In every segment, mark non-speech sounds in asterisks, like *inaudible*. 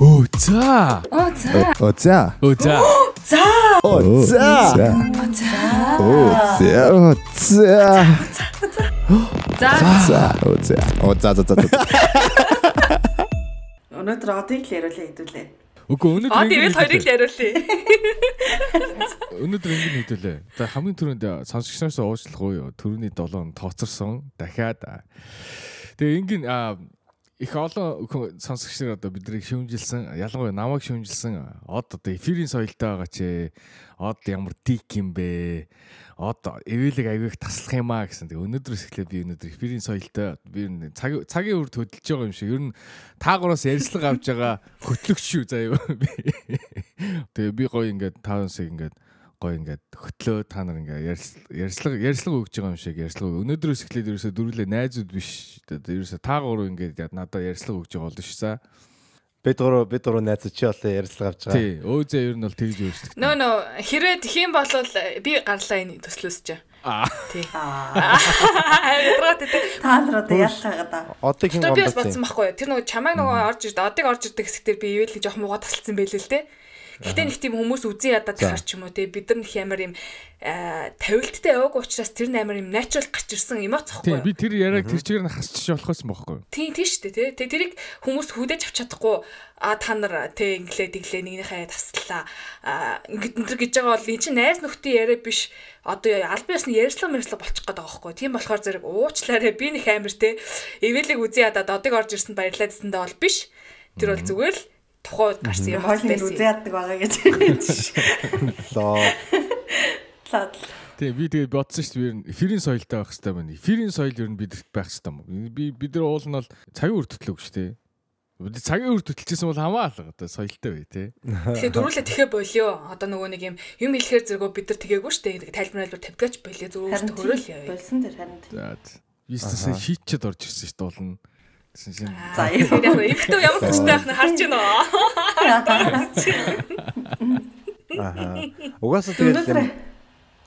Оо за. Оо за. Оо за. Оо *gasps* за. За. Оо за. Оо за. Оо за. За. *gasps* За. Оо за. Оо за за за. Өнөөдөр одыг л яриулаа хэдүүлээ. Үгүй өнөөдөр Аа тэгэл хоёрыг л яриулъя. *laughs* Өнөөдөр ингэ хэдүүлээ. За хамгийн түрүүнд сонсогчноос уучлах уу төрөний 7 тооцорсон дахиад Тэгээ ингэн их олон сонсогч нар одоо биднийг шүүмжилсэн ялангуяа намайг шүүмжилсэн од одоо эфирийн соёлтой байгаа ч од ямар дик юм бэ од эвэлэг авиг таслах юм а гэсэн. Тэгээ өнөөдрөөс эхлээд би өнөөдөр эфирийн соёлтой би цаг цагийн үрд хөдөлж байгаа юм шиг ер нь таагуураас ярьслага авж байгаа хөтлөгч шүү заяа. Тэгээ би гоё ингээд таавансыг ингээд гой ингээд хөтлөө та нар ингээд ярьслага ярьслага өгж байгаа юм шиг ярьслага өнөөдрөөс эхлээд ерөөсө дөрүлээ найзууд биш. Ерөөсө та гурав ингээд надад ярьслага өгж байгаа болно шүү за. Бид гурав бид гурав найзууд чи болоо ярьслага авч байгаа. Тий өөзөө ер нь бол тэгж өөрсдөг нөө нөө хэрвээ тэх юм бол би гарлаа энэ төслөөс ч аа *laughs* тий. Аа. Та нар одоо ялхаагаа да одоо хин би бас бодсон байхгүй тэр нөгөө чамайг нөгөө орж ирд одыг орж ирдэг хэсгээр би ивэл жоох мууга тасалсан байлээ л те Гэтэ нэг тийм хүмүүс үзэн ядаад гарч ч юм уу те бид нар их ямар юм тавилттай яваг учраас тэр амар юм natural гарч ирсэн юм аахгүй. Тийм би тэр яриаг тэр чигээр нь хасчих болохоос бохгүй. Тийм тийм шүү дээ те. Тэрийг хүмүүс хүдэж авч чадахгүй а та нар те инглээ диглээ нэгнийхээ таслаа ингэд энэ гэж байгаа бол эн чинь найз нөхдийн яриа биш. Одоо аль биесны ярьслаг мэрслэг болчих гээд байгаа байхгүй тийм болохоор зэрэг уучлаарай. Би нэг амир те эвэлэг үзэн ядаад одыг орж ирсэнд баярлаад гэсэндээ бол биш. Тэр бол зүгээр л тухайд гарсан юм. Хойлын үзээ яддаг байгаа гэж. Лоо. Лаад. Тэгээ би тэгээ бодсон шүү дээ. Эфирийн соёлтой байх хэрэгтэй байна. Эфирийн соёл ер нь бидэрт байх хэрэгтэй юм. Би бид нар уул нь бол цагийн үр төтлөөг шүү дээ. Бид цагийн үр төтлөжсэн бол хамаалга одоо соёлтой бай тээ. Тэгэхээр дөрүлээ тэхэ болио. Одоо нөгөө нэг юм юм хэлэхээр зэрэгөө бид нар тэгээгүй шүү дээ. Тайлбарлал тавьдгач болио. Зүгээр өөртөө хөрөөл яа. Болсон дээр харин. За. Бизнесээ хийчихэд орж ирсэн шүү дээ болно. За яг ихтэй ямар хүчтэй байх нь харж байна уу? Аа. Угаасаа тэгээд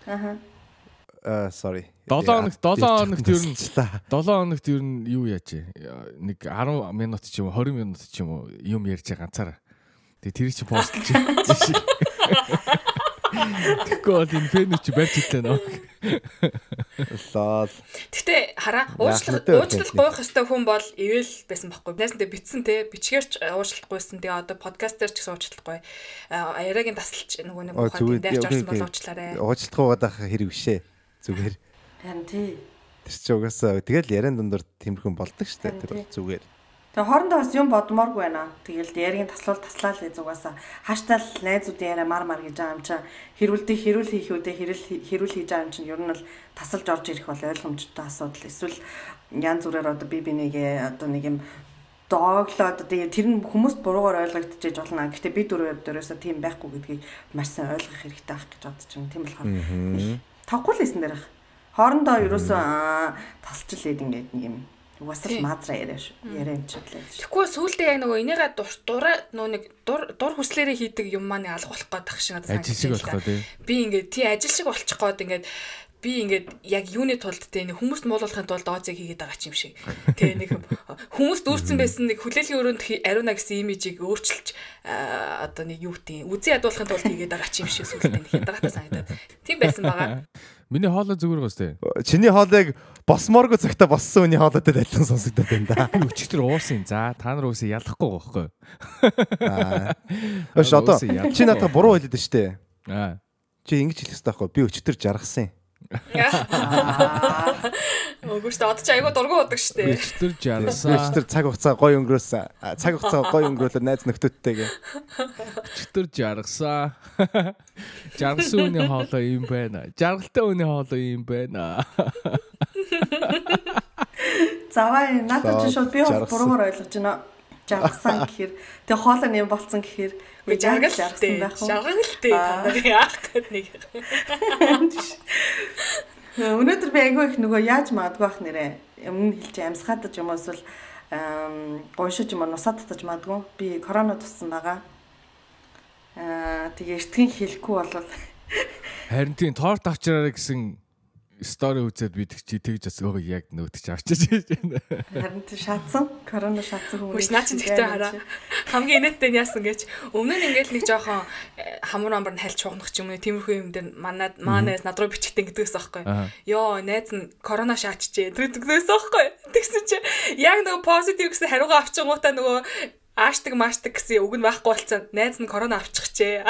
Аа. Аа sorry. 7 хоногт 7 хоногт ер нь 7 хоногт ер нь юу яаж нэг 10 минут ч юм уу 20 минут ч юм уу юм ярьж ганцаараа. Тэгээ тэр чи постлж. *laughs* Тэгэхгүй бол энэ фэн чи барьж итлээ нөө. Лол. Гэтэ хараа уучлалт уучлалт гойх хөстэй хүн бол ивэл байсан байхгүй. Найсандаа битсэн те бичгээрч уучлалт гойсон. Тэгээ одоо подкастер ч гэсэн уучлалт гой. Яриагийн тасалч нөгөө нэг ухаан дээрч орсон бол уучлаарай. Уучлалт гойгаад байх хэрэг бишээ. Зүгээр. Харин тий. Тэр чи угаасаа тэгэл яриан дундор тэмэрхэн болдог штэ тэр зүгээр. Тэгээ хоорондоо бас юм бодмооргүй байна. Тэгэл яригийн таслуул таслаа л зүгээс хаштал найзуудын яриа мар мар гэж байгаа юм чи хэрүүлдэг хэрүүл хийх үедээ хэрүүл хэрүүл хийж байгаа юм чинь ер нь бол тасалж орж ирэх бол ойлгомжтой асуудал. Эсвэл янз бүрээр одоо би бинийгээ одоо нэг юм дооглоод тэгээ тэр нь хүмүүст буруугаар ойлгогдчихэж болно. Гэхдээ би дөрөв дөрөөсөө тийм байхгүй гэдгийг маш сайн ойлгох хэрэгтэй байх гэж бодож байна. Тийм болохоор тавгүй л хэлсэн дээрх. Хоорондоо ерөөсөө тасчлээд ингээд нэг юм Угаас л маазра яриа шүү. Яриа юм шиг лээ. Тэгэхгүй сүулдэ яг нөгөө энийгээ дураа нөө нэг дур дур хүслээрээ хийдэг юм маань алга болох гээд тах шиг надад санагдаж байна. Ажил шиг болох тий. Би ингээд тий ажил шиг болчих гээд ингээд би ингээд яг юуны тулд те нэг хүмүүст муулуулахын тулд ооцыг хийгээд байгаа юм шиг. Тэгээ нэг хүмүүст дүүрсэн байсан нэг хүлээлийн өрөөнд ариуна гэсэн имижийг өөрчилж одоо нэг юу гэдэг үзий ядуулахын тулд хийгээд байгаа юм шиг сүлдээ нэг хятадтай санагдаад. Тийм байсан байгаа. Миний хоолой зүгээр гоос те. Чиний хоолойг босмооргүй цагта боссон үний хоолойтой адилхан сонсогдоод байна да. Би өчигдөр уусан. За та нар уусаа ялахгүй байхгүй. Аа. Өш одоо чи надад буруу хэлээд штэ. Аа. Чи ингэж хэлэх хэрэгтэй байхгүй. Би өчтөр жаргасан. Үгүй шүү дээ. Одоо ч айгүй дургу удаг дээ. Өчтөр жаргасан. Өчтөр цаг хугацаа гой өнгөрөөсөн. Цаг хугацаа гой өнгөрөөлөө найз нөхдөдтэйгээ. Өчтөр жаргасан. Жаргасан үний хоолой юм байна. Жаргалтай үний хоолой юм байна. Заваа надад ч шууд би буруугаар ойлгож байна. Жаргасан гэхээр тэгээ хоолой нэм болцсон гэхээр би жаргал жаргасан байх уу? Жаргалтай та нар яах гээд нэг. Өнөөдөр би айгүй их нөгөө яаж магадгүй бах нэрэ. Өмнө хэлж амьсгаадаж юм уу эсвэл гойшиж юм уу нусаа татаж магадгүй. Би корона туссан байгаа. Аа тэгээ эртхэн хэлэхгүй болвол Харин тийм торт авчраарай гэсэн стори үзээд бид чи тэгж бас өө яг нөөтөж авчиж *laughs* байна. Харин тийм шатсан. Корона шатсан хүмүүс. Үгүй наа чи тэгтээ хараа. хамгийн инээдтэй нь яасан гэж өмнө нь ингээл нэг жоохон э, хамар амбар нь хальч хугнах ч юм уу тиймэрхүү юм дээр манай маанаас над руу бичгтэн гэдгээс аахгүй. Йоо найз нь корона шаачжээ. Тэр гэдгээс аахгүй. Тэгсэн чи яг нөгөө позитив гэсэн хариугаа авчингуудаа нөгөө аашдаг маашдаг гэсэн үг нь байхгүй болцсон. Найз нь корона авчихжээ. *laughs*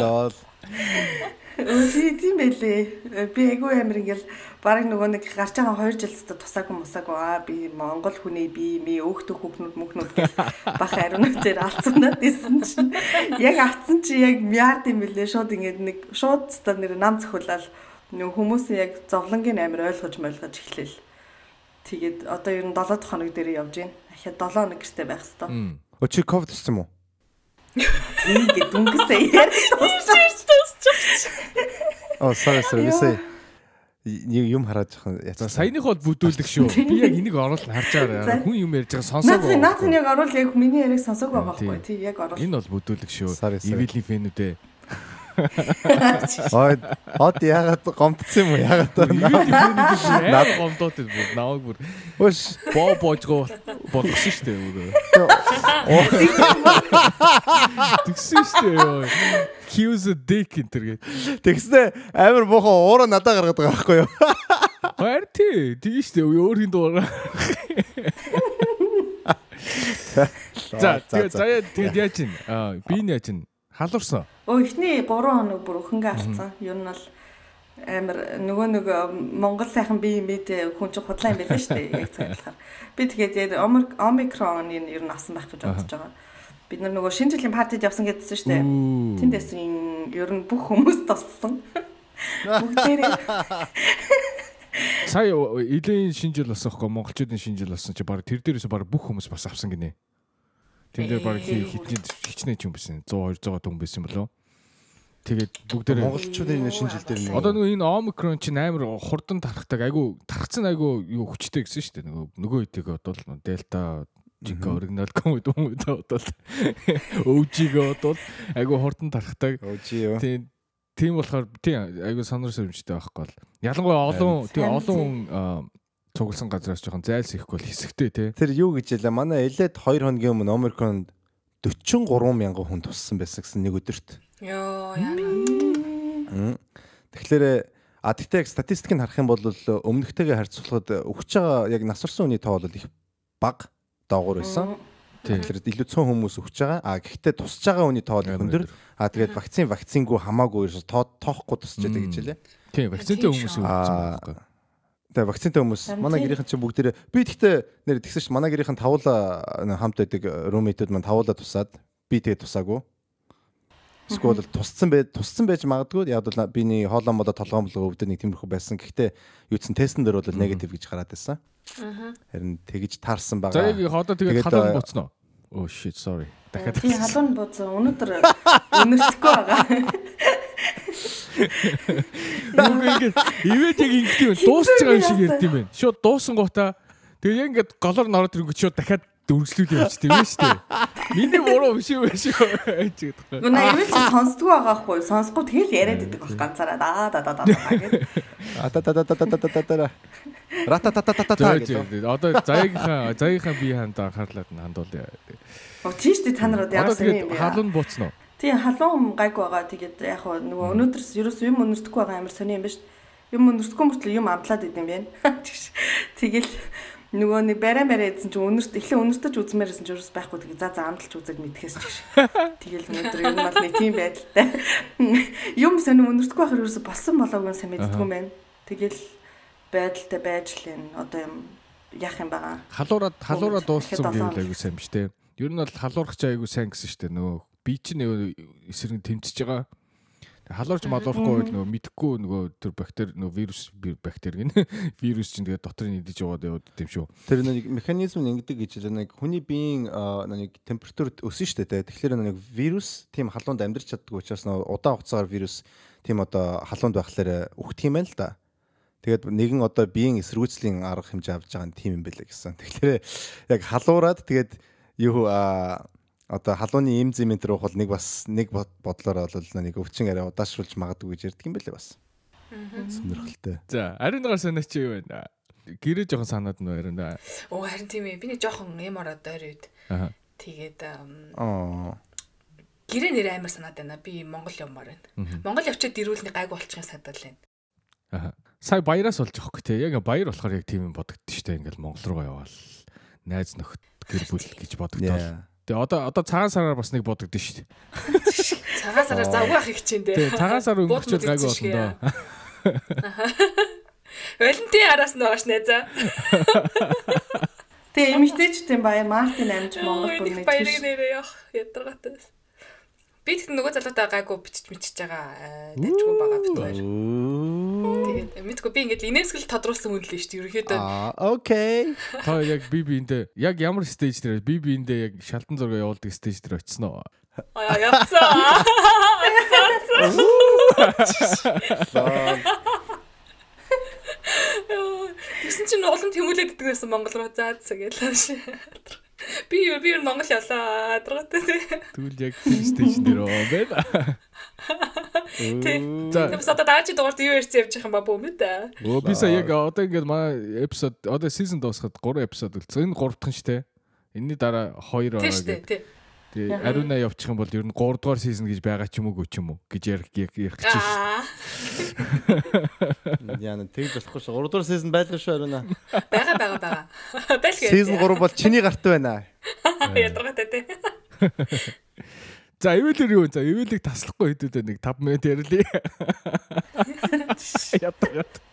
Лол. Үгүй тийм байлээ. Би айгүй амир ингээл баг нөгөө нэг гарч байгаа 2 жил өстө тусаагүй мусаагүй аа би Монгол хүний би ми өөхтөх хүүхнүүд мөхнүүд бах ариунаар алцсанаад исэн чинь яг авцсан чи яг мярд юм билээ шууд ингээд нэг шууд ста нэр нам зөхүүлэл нөгөө хүмүүсийн яг зовлонгийн амир ойлгож молгож эхлэв. Тэгээд одоо ер нь 7 дахь хоног дээр явж байна. Ахиад 7 хоног гэртээ байх хэвээр. Өчиг ковид туссан юм уу? Ингээд дүнгэсээ яар тусчих. Oh sorry sorry висээ юм хараад жоохон яцсан. Саяных бол бүдүүлэх шүү. Би яг энийг оруулах харж байгаа. Хүн юм ярьж байгаа сонсоог. Наад нь яг оруул яг миний яриг сонсоог байгаа байхгүй тий яг оруул. Энэ бол бүдүүлэх шүү. Ивилийн фэнүүдээ. *laughs* Ой, од ягаад гомдсон юм уу? Ягаад наад гомдоод бүр наваг бүр. Өш боо боожгоо болгосон шүү дээ. Тэгсэн шүү дээ. Q's a dick энэ тэгээд. Тэгснэ амар муухай уура надаа гаргаад байгаа байхгүй юу? Хоёр тий. Тэгэн шүү дээ. Өөр хин дуурай. За тэгээд заяа тэгээд яаж ин? Аа би нь яаж ин? Халуурсан. Өө эхний 3 хоног бүр өхөнгө алдсан. Ер нь бол амар нөгөө нэг Монгол сайхан би мэд хүн чинь худлаа юм байлаа шүү дээ. Яг цагаалахаар. Би тэгээд омикрон ер нь авсан байх гэж бодож байгаа. Бид нар нөгөө шинэ жилийн партид явсан гэдсэн шүү дээ. Тэндээс ер нь бүх хүмүүс тоссон. Бүгдээрээ Сая элийн шинэ жил болсон хөө монголчуудын шинэ жил болсон чи баг тэр дээрээс баг бүх хүмүүс бас авсан гинэ. Тэн дээр баг хитний хичнээн ч юм байсан. 100 200 хүн байсан болов. Тэгээд бүгдээр монголчуудын шинэ жил дээр нэг. Одоо нөгөө энэ омикрон чинь амар хурдан тархдаг. Айгу тархсан айгу юу хүчтэй гэсэн шүү дээ. Нөгөө нөгөө үеийг бодвол дельта жинка оригинал комед юм бодвол өвжигээ бодвол айгу хурдан тархдаг. Өвжи юу. Тийм тийм болохоор тийм айгу сонор сөрөмжтэй байхгүй бол ялангуяа олон тийм олон цугласан газраас жоохон зайлс ихгүй бол хэсэгтэй те. Тэр юу гэж ялаа манай элед 2 хоногийн өмнө Омерконд 43 мянган хүн туссан байсан гэсэн нэг өдөрт. Йоо яа. Тэгэхээр а тэгтээ статистик нь харах юм бол өмнөхтэйгээ харьцуулахад өгч байгаа яг насварсан хүний тоо бол их бага доогуур байсан. Тэгэхээр илүү цөөн хүмүүс өгч байгаа. А гэхдээ тусч байгаа хүний тоо өндөр. А тэгээд вакцин вакцингүй хамаагүй тоо тоохгүй тусч байгаа гэж хэлээ. Тийм, вакцинтай хүмүүс өгч байгаа. Тэгээ вакцинтай хүмүүс манай гэрийнхэн чинь бүгдээрээ би тэгтээ нэр тэгсэн чинь манай гэрийнхэн тавуула хамт байдаг румейтүүд маань тавуула тусаад би тэгээ тусаагүй. Эсвэл тусцсан бай тусцсан байж магадгүй яг бол биний хоолоо молоо толгоон болго өвдөд нэг тиймэрхүү байсан. Гэхдээ юуцсан тестэн дээр бол негатив гэж гараад байсан. Харин тэгж таарсан байгаа. За яг одоо тэгээд халуун буцноо. Oh shit sorry. Дахиад. Би халуун буцсан. Өнөөдөр өнөртөхгүй байгаа. Юу ингэ ивэд яг ингэ юм дуусч байгаа юм шиг ярьд юм байна. Шууд дуусан гутаа тэгээ яг ингэ голоор нороод ирэнгүүт шууд дахиад дөрвслүүд явчих тийм шүү дээ. Миний буруу биш юм биш үү гэж гэдэг. Гүнэ ивэд сонсдгоо байгаа хгүй сонсгүй тэгэл яриад идэг баг ганцаараа да да да да гэдэг. А та та та та та та та Рата та та та та гэдэг. Одоо заяагийнхаа заяагийнхаа бие ханд анхаарлаад хандуул. Оо тийш дээ та нар одоо яг халуун бууцнаа. Тийм халуун гайгүй байгаа. Тэгээд яг нөгөө өнөөдрөөс ерөөс юм өнөртөхгүй байгаа амар сони юм ба шүү. Юм өнөртөхгүй мөртлөө юм амтлаад идэм байна. Тэгэл нөгөө нэг барай барай эзэн чинь өнөрт эхлээ өнөртөж үзмээрсэн чинь ерөөс байхгүй тэгээ за за амталж үзэг мэдхээс чиш. *laughs* Тэгэл өнөөдөр юм бол нэг тийм байдалтай. *laughs* Юм сони өнөртөхгүй байхаар ерөөс болсон болоогүй сайн мэддэггүй юм байна. Тэгэл байдалтай байж лэн одоо юм яах юм байгаа. Халуураад халуураад дууссан гэвэл айгу сайн биш те. Ер нь бол халуурах ч айгу сайн гэсэн дээ нөгөө би чинь эсрэг тэмцэж байгаа. Халуурч малуурахгүй нөгөө мэдхгүй нөгөө тэр бактери нөгөө вирус бактери гин *laughs* вирус чинь тэгээ дотор нь идэж яваад яваад тийм шүү. Тэр нэг механизм ингэдэг гэж нэг хүний биеийн нэг температур өснө шүү дээ. Тэгэхээр нэг вирус тийм халуунд амьдрч чаддаг учраас удаан хугацаагаар вирус тийм одоо халуунд байхлаар үхдэг юм байна л да. Тэгээд нэгэн одоо биеийн эсэргүүцлийн арга хэмжээ авч байгаа нь тийм юм байлаа гэсэн. *laughs* Тэгэхээр яг халуураад тэгээд юу одоо халууны им зэмент рүү бол нэг бас нэг бодлоор бол нэг өвчин арай удаашруулж магадгүй гэж ярьдаг юм байлээ бас. Сонирхолтой. За, ариунагаар санаач юу вэ? гэрээ жоохон санаад нь байна. Оо харин тийм ээ. Би нэг жоохон эм ороод ойроод. Аа. Тэгээд Аа. гэрээ нэр амар санаад байна. Би Монгол явмаар байна. Монгол явчаад ирүүлний гайгүй болчихын санагдал байна. Аа. Сая баяраас болж байгаа хөөх те. Яг баяр болохоор яг тийм юм бодогдсон шүү дээ. Ингээл Монгол руу яваал. Найз нөхд гэр бүл гэж бодогдвол. Тэгээ одоо одоо цагаан сараар бас нэг бодогдсон шүү дээ. *laughs* Цагаан сараар завгүй ах их чинь Тэгээ дээ. цагаан сар өнгөрчөөд гайгүй болно доо. *laughs* Валентин араас нь бааш найзаа. *laughs* Тэгээ эмэгтэйчдийн баяр Мартин амж Монгол бүр Нэг нэг баярыг нэрээ явах ядаргатай. Би тэгт нөгөө залуутай гайгүй бичиж мичиж байгаа. Дэжгүй байгаа бит баяр. Тэгээд мэдгүй би ингээд инээсгэл тодруулсан хүн л шүү дээ. Ерөнхийдөө Аа, окей. Та яг би биэндээ яг ямар стейж дээр би биэндээ яг шалтан зураг явуулдаг стейж дээр очсон уу? аа явцсан. Тэгсэн чинь улам тэмүүлээд иддэг гэсэн Монгол руу заад цагаалаа шээ. Би юу би юу Монгол явлаа. Адргатай. Тэгвэл яг стейж дээр оо байна. За Тэгээс одоо даачи дугаарт юу ярьсан явж байгаа юм ба бүү мэд. Өө би сая яг одоо ингээд манай эпизод одоо season дуусахад 3 эпизод үлдсэн. Энэ 3 дахь нь шүү дээ. Энийний дараа 2 ороо гэдэг. Тэгээ ариуна явчих юм бол ер нь 3 дугаар season гэж байгаа ч юм уу ч юм уу гэж ярих ярих гэж шүү. Яна тэгж болохгүй шүү. 3 дугаар season байлгүй шүү ариуна. Бага бага бага. *laughs* Байлгүй. Season 3 бол чиний гарт байна. *laughs* Ядаргатай тий. *laughs* За эвэлэр юу вэ? За эвэлийг таслахгүй хэдүүдээ нэг 5 минут ярилээ. Ятгаад.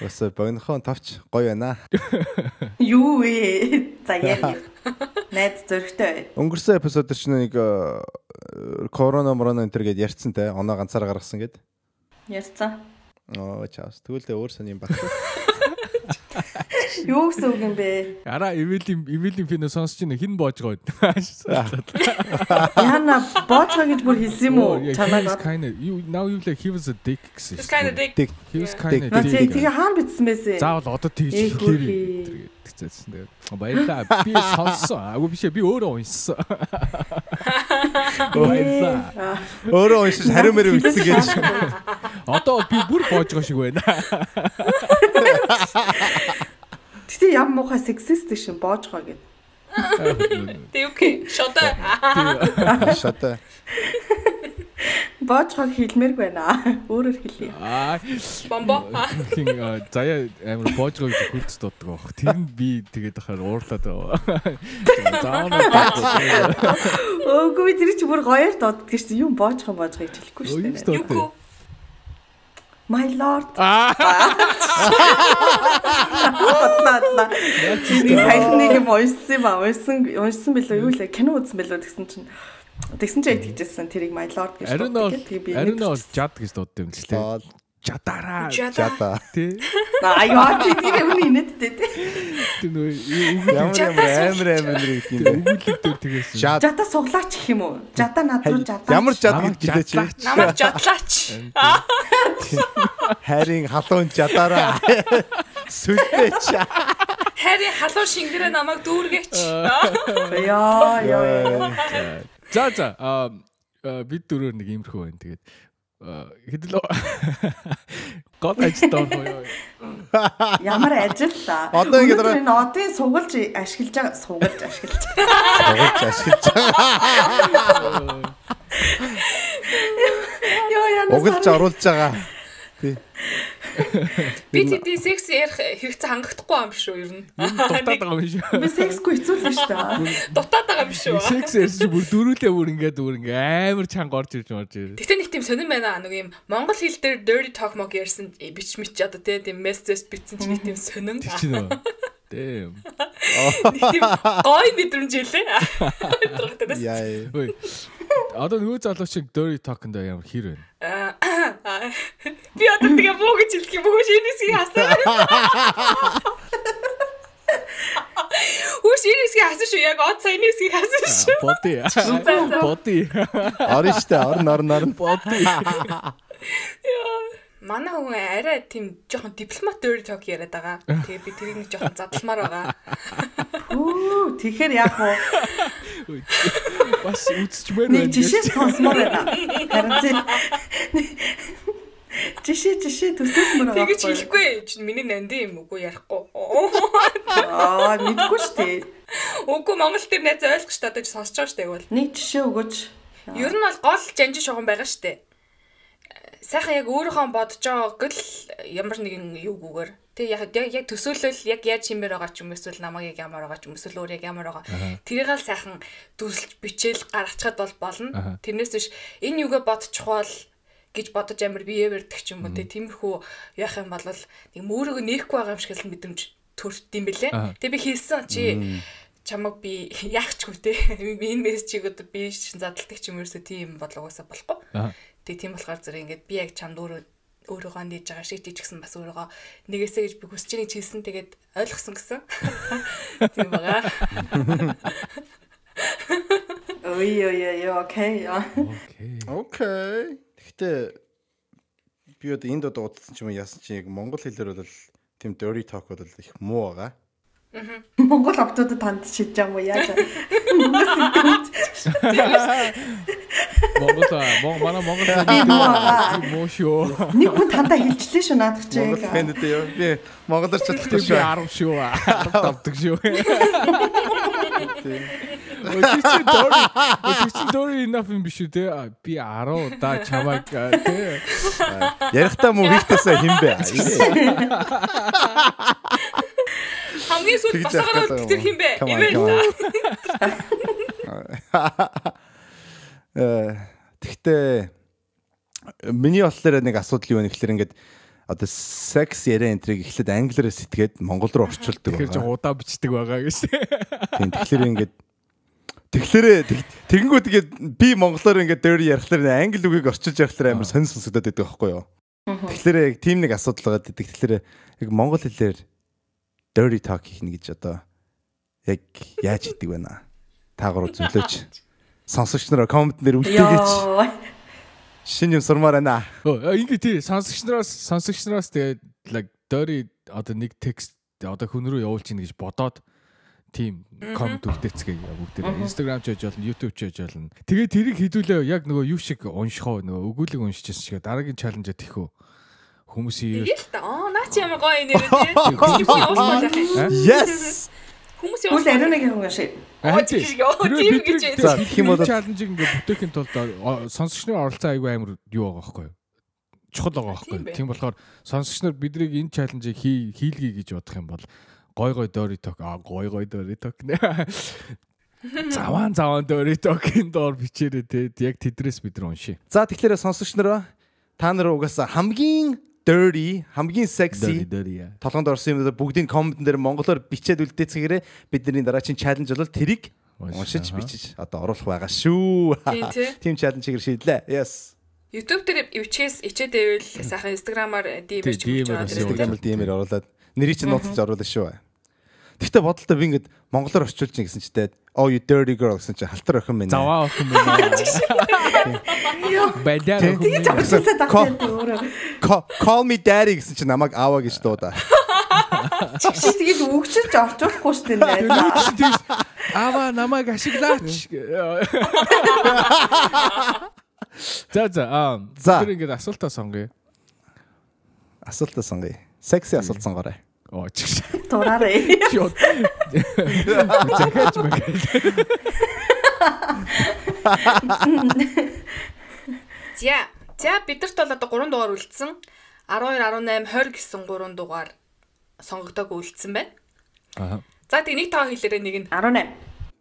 Бас богинохон тавч гоё байна. *laughs* Юу вэ? За яг найз зөрөгтэй. Өнгөрсөн эпизод дээр ч нэг э, корона морона энэ төр гэд ярьцсан те. Оноо ганцаараа гаргасан гэд. Ярьцсан. Оо чаас. Тэгвэл өөр сон юм баг. *laughs* Юу гэсэн үг юм бэ? Ара эвэлийн эвэлийн финэ сонсч ин хин боож байгаа. *laughs* Яна боочоо гэж бүр хэлсэн юм уу? Чамайг. kind of you now you like he was a dick гэсэн. It's kind of dick. He was kind of dick. тэгээ хаана бичсэн байсан? Заавал одоо тэгж Ээ, хэлээр хөрхий. тэгчихсэн дээ. Баярлаа. Би сонссон. Агуу биш би өөрөө уншсан. Баярлаа. Өөрөө уншиж хариу мэрэ ütсэн гэж. Одоо би бүр боож байгаа шиг байна. *laughs* Тэгтээ ям муухай сексист шин боожгоо гэд. Тэг окей. Шода. Шата. Боожгоо хэлмээрг байна. Өөрөөр хэлье. Аа. Бомбо. Хин а, заяа амар боож байгаа гэж хурц дууддаг баг. Тэр нь би тэгээд ахаар уурлаад байгаа. Заана. *laughs* Өөгүй тэр чи бүр гоёор дууддаг шүү дээ. Юм боожгоо боожгоо гэж хэлэхгүй шүү Юу дээ. ч Юку. My lord. Аа. Батлаа. Саяхан нэг юм уншсан ба уншсан уншсан билүү юу лээ кино үзсэн билүү тэгсэн чинь тэгсэн чинь тэгжсэн тэрийг my lord гэж Ариун бол дууддаг. Тэгээ би ариун бол жад гэж дууддаг юм л лээ. Зоо Жадараа. Жада. жата. Тий. аяа чи тэр юм инээдтэй тий. Тэр нөө Ямар ямар амар амар нэг юм дээр тэгээс. Жад. Жада суглаач гэх юм уу? Жада над руу жада. Ямар жад гэж жадлаач. Намайг жодлаач. Харин халуун жадаараа. *laughs* Сүлдээч. Хари халуун шингэрээ намайг дүүргээч. Яа яа. За за бид дөрөөр нэг иймэрхүү байна. Тэгээд хэдэл гол ажилтаа боёо. Ямар ажил та. Одоо ингэ дараа- одын сугалж ашиглаж байгаа сугалж ашиглаж. Сугалж ашиглаж байгаа. *laughs* Йоо яна. Угалж оруулж байгаа. Тий. Би тэдний секс ярих хэрэгцээ хангахдахгүй юм шүү ер нь. Дутаад байгаа юм шиг. Би сексгүй хэцүүлнэ шүү дээ. Дутаад байгаа юм шүү. Секс ярьж бүр дөрүүлээ бүр ингээд бүр ингээд амар чанга орж ирж марж ирээ. Гэтэ нэг тийм сонирн байна. Нэг юм монгол хэл дээр dirty talk мог ярьсан э, бич мич одоо тий тийм message бичсэн чинь нэг тийм сонирн. Чинь нөө. Дэм. Гой мэдрэмж. Тэрэгтэй дэс. Яа. Одоо нөгөө залуу шиг dirty talk-нд ямар хэр байна? Би одоо тэгээ муу гэж хэлэх юм уу шинэсгийг хасаа. Үгүй шинэсгийг хасан шүү яг од саянысгийг хасан шүү. Боди. Боди. Орно штэ. Орно орно орно. Боди. Манай хүн арай тийм жоохон дипломат dirty talk яриад байгаа. Тэгээ би тэрийг нэг жоохон задалмаар байгаа. Хүү тэгэхээр яг уу Бас үзчихмээр нэг байна. жишээ сонсмоор байна. Харин чи Жишээ жишээ төсөөлмөр байгаа. Тэгэж хэлэхгүй. Чи миний нандин юм үгүй ярихгүй. Аа, мэдгүй шүү дээ. Үгүй Монгол төр найз ойлгож та одоо ч сонсож байгаа шүү дээ бол. Нэг жишээ өгөөч. Ер нь бол гол жанжин шугам байгаа шүү дээ. Сайхан яг өөрийнхөө бодож байгааг л ямар нэгэн юугүйгээр Тэг яг яг төсөөлөл яг яаж химээр байгаа ч юм эсвэл намайг яг ямар байгаа ч юм эсвэл өөр яг ямар байгаа. Тэрийг л сайхан дүрсэлж бичээл гаргацхад бол болно. Тэрнээс биш энэ юугээ бодчих бол гэж бодож амир бие барьдаг ч юм уу тэг тиймэрхүү яах юм бол нэг мөөрөг нээхгүй байгаа юм шиг л мэдрэмж төрд юм бэлээ. Тэг би хэлсэн чи чамаг би яах ч үгүй те *laughs* энэ мессежийг одоо би шин задалдаг ч юм ерөөсөө тийм бодлогоосоо болохгүй. Тэг тийм болохоор зэрэг ингээд би яг чамд өөрөө өөрийгөө нээж байгаа шиг жижигсэн бас өөрийгөө нэгээсэ гэж би хүсэж байгааг хэлсэн тэгээд ойлгосон гэсэн. *laughs* Тийм байгаа. Ой ой ой окей. Окей. Окей. Гэхдээ би одоо энд одоо удалсан ч юм яасан чи яг монгол хэлээр бол тийм dirty talk бол их муу байгаа. Монгол октодод танд шидэж байгаа юм уу яаж? Монгол аа манай монгол шүү. Нэг хүн тандаа хэлжлээ шүү наадах чи. Монгол фэнд дээ юу? Би монголоор чадахгүй шүү. 10 шүү. 10 давдаг шүү. Өчигч дори. Өчигч дори enough юм биш үү те? Би 10 удаа чамайг те. Ярихтаа муу хийхтэйсээ хин бэ? Хамгийн сүүл Тэгж босгороо яах гэдэг тэр хин бэ? Да. *laughs* Э тэгтээ миний болохоор нэг асуудал юу вэ гэхээр ингээд одоо секс яриа энтриг эхлээд англиараа сэтгээд монгол руу орчуулдаг Тэгэхээр ч байгаа. удаа бичдэг байгаа гэж. Тийм тэгэхээр ингээд тэгэхээр тэгэнгүүт тэгээд би монголоор ингээд дээр ярихлаар англи үгийг орчуулж ярихлаар амар сонир сонсогдоод байдаг байхгүй юу? Тэгэхээр яг тийм нэг асуудал байгаа гэдэг. Тэгэхээр яг монгол хэлээр dirty talk хийх гэж одоо яг яаж хийдэг вэ наа? Та гурав зөвлөөч. Сонсогч нараа коммент дээр үлдээгээч. Шинэ юм сурмаар байна. Өө ингэ тий сонсогч нараас сонсогч нараас тэгээд like dirty одоо нэг текст одоо хүн рүү явуулж ийн гэж бодоод тийм коммент үлдээцгээе бүгд Instagram ч хийж болно, YouTube ч хийж болно. Тэгээд тэрийг хідүүлээ яг нөгөө юу шиг уншихоо нөгөө өгүүлэг уншижсэн шиг дараагийн чаленж тэхүү хүмүүсийн Тэгэл та. Аа наа чи ямар гоё нэр *laughs* үү? Yes. Хүмүүсийн Үл уушлах. ариунагийн хүн шиг. Оо, тийм шиг, оо, тийм гэж гэх юм бол- чаленжийг ингээ бүтээхийн тулд сонсогчны оролцоо айгүй амар юу байгаа байхгүй юу? Чухал байгаа байхгүй юу? Тийм болохоор сонсогч нар бидрийг энэ чаленжийг хий хийлгий гэж бодох юм бол гой гой дори ток а гой гой дори ток *laughs* нэ. Заван заван дори токын доор бичээрэй те. Яг тэдрээс бид нар уншия. За тэгэхээр сонсогч нараа та нар угаасаа хамгийн dirty, хамгийн sexy толгонд орсон юм бүгдийн коммент дээр монголоор бичээд үлдээцгээрээ бидний дараагийн чаленж бол тэрийг уншиж бичиж одоо оруулах байгаа шүү. Тим чаленжийг *laughs* шийдлээ. Yes. YouTube дээр ивчээс ичээд байвал сайхан Instagram-аар DM Тий, ч DM-ээр байгаа. Instagram-д DM-ээр оруулаад нэрийг чинь нууцлж оруулаа шүү. Тэгтээ бодолтой би ингээд монголоор орчуулж ин гэсэн читэй oh you dirty girl гэсэн чинь халтар охин байна. Заваа охин байна. *laughs* Балиар охин тахтай өөрөө. Ca- Call me daddy гэсэн чинь намайг аава гэж дуудаа. Чи тэгээд үгчилж орчуулахгүй шүү дээ. Юу ч тийш ава намайг ашиглаач. *laughs* За за аа тэр ингээд асуултаа сонгоё. Асуултаа сонгоё. Секси асуулт сонгоорой. Оо чигш. Дураарай. Шот. Захаач мэгэл. За. За бидэрт бол одоо 3 дугаар үлдсэн. 12 18 20 гэсэн 3 дугаар сонгогдоогүй үлдсэн байна. Аа. За тэг нэг тоо хэлээрээ нэг нь 18.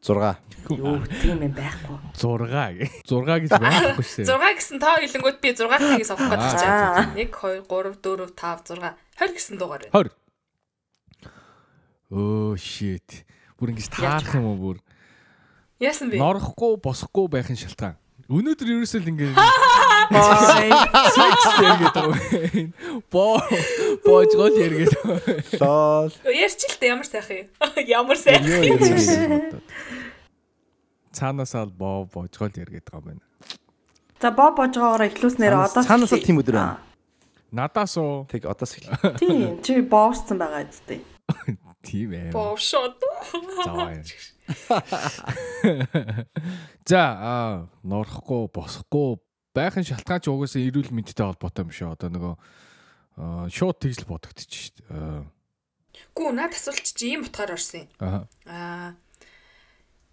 6. Юу тийм юм байхгүй. 6 гэ. 6 гэж байхгүй шээ. 6 гэсэн тоо хэлэнгүүт би 6 тгийг сонгох гэж байна. 1 2 3 4 5 6 20 гэсэн дугаар байна. 20. Оо shit. Бүр ингэж таарах юм уу бүр. Яасан бэ? Норохгүй босхгүй байхын шалтгаан. Өнөөдөр ерөөсөө л ингэ Бай. секс яриад байгаа. Боо боожгол яриад байгаа. Лол. Ярьч л дээ ямар сайхан юм. *laughs* Ямар сайхан Цаанаасаа л боо боожгол яриад байгаа юм байна. За боо божгоороо ихлүүлснээр Цаанаас- одоо цаанаасаа тийм өдөр байна. Надаас уу Тэг одоос эхлэе. Тийм. Чи боосцсон байгаа зү. *laughs* тийм ээ. Заваа. *laughs* За аа норхгүй босхгүй байхын шалтгаан ч угаасаа эрүүл мэндтэй холбоотой юм шүү. Одоо нөгөө шууд тэгж л бодогдчих шүү дээ. Гүү наад асуулт чи ийм утгаар орсон юм. Аа.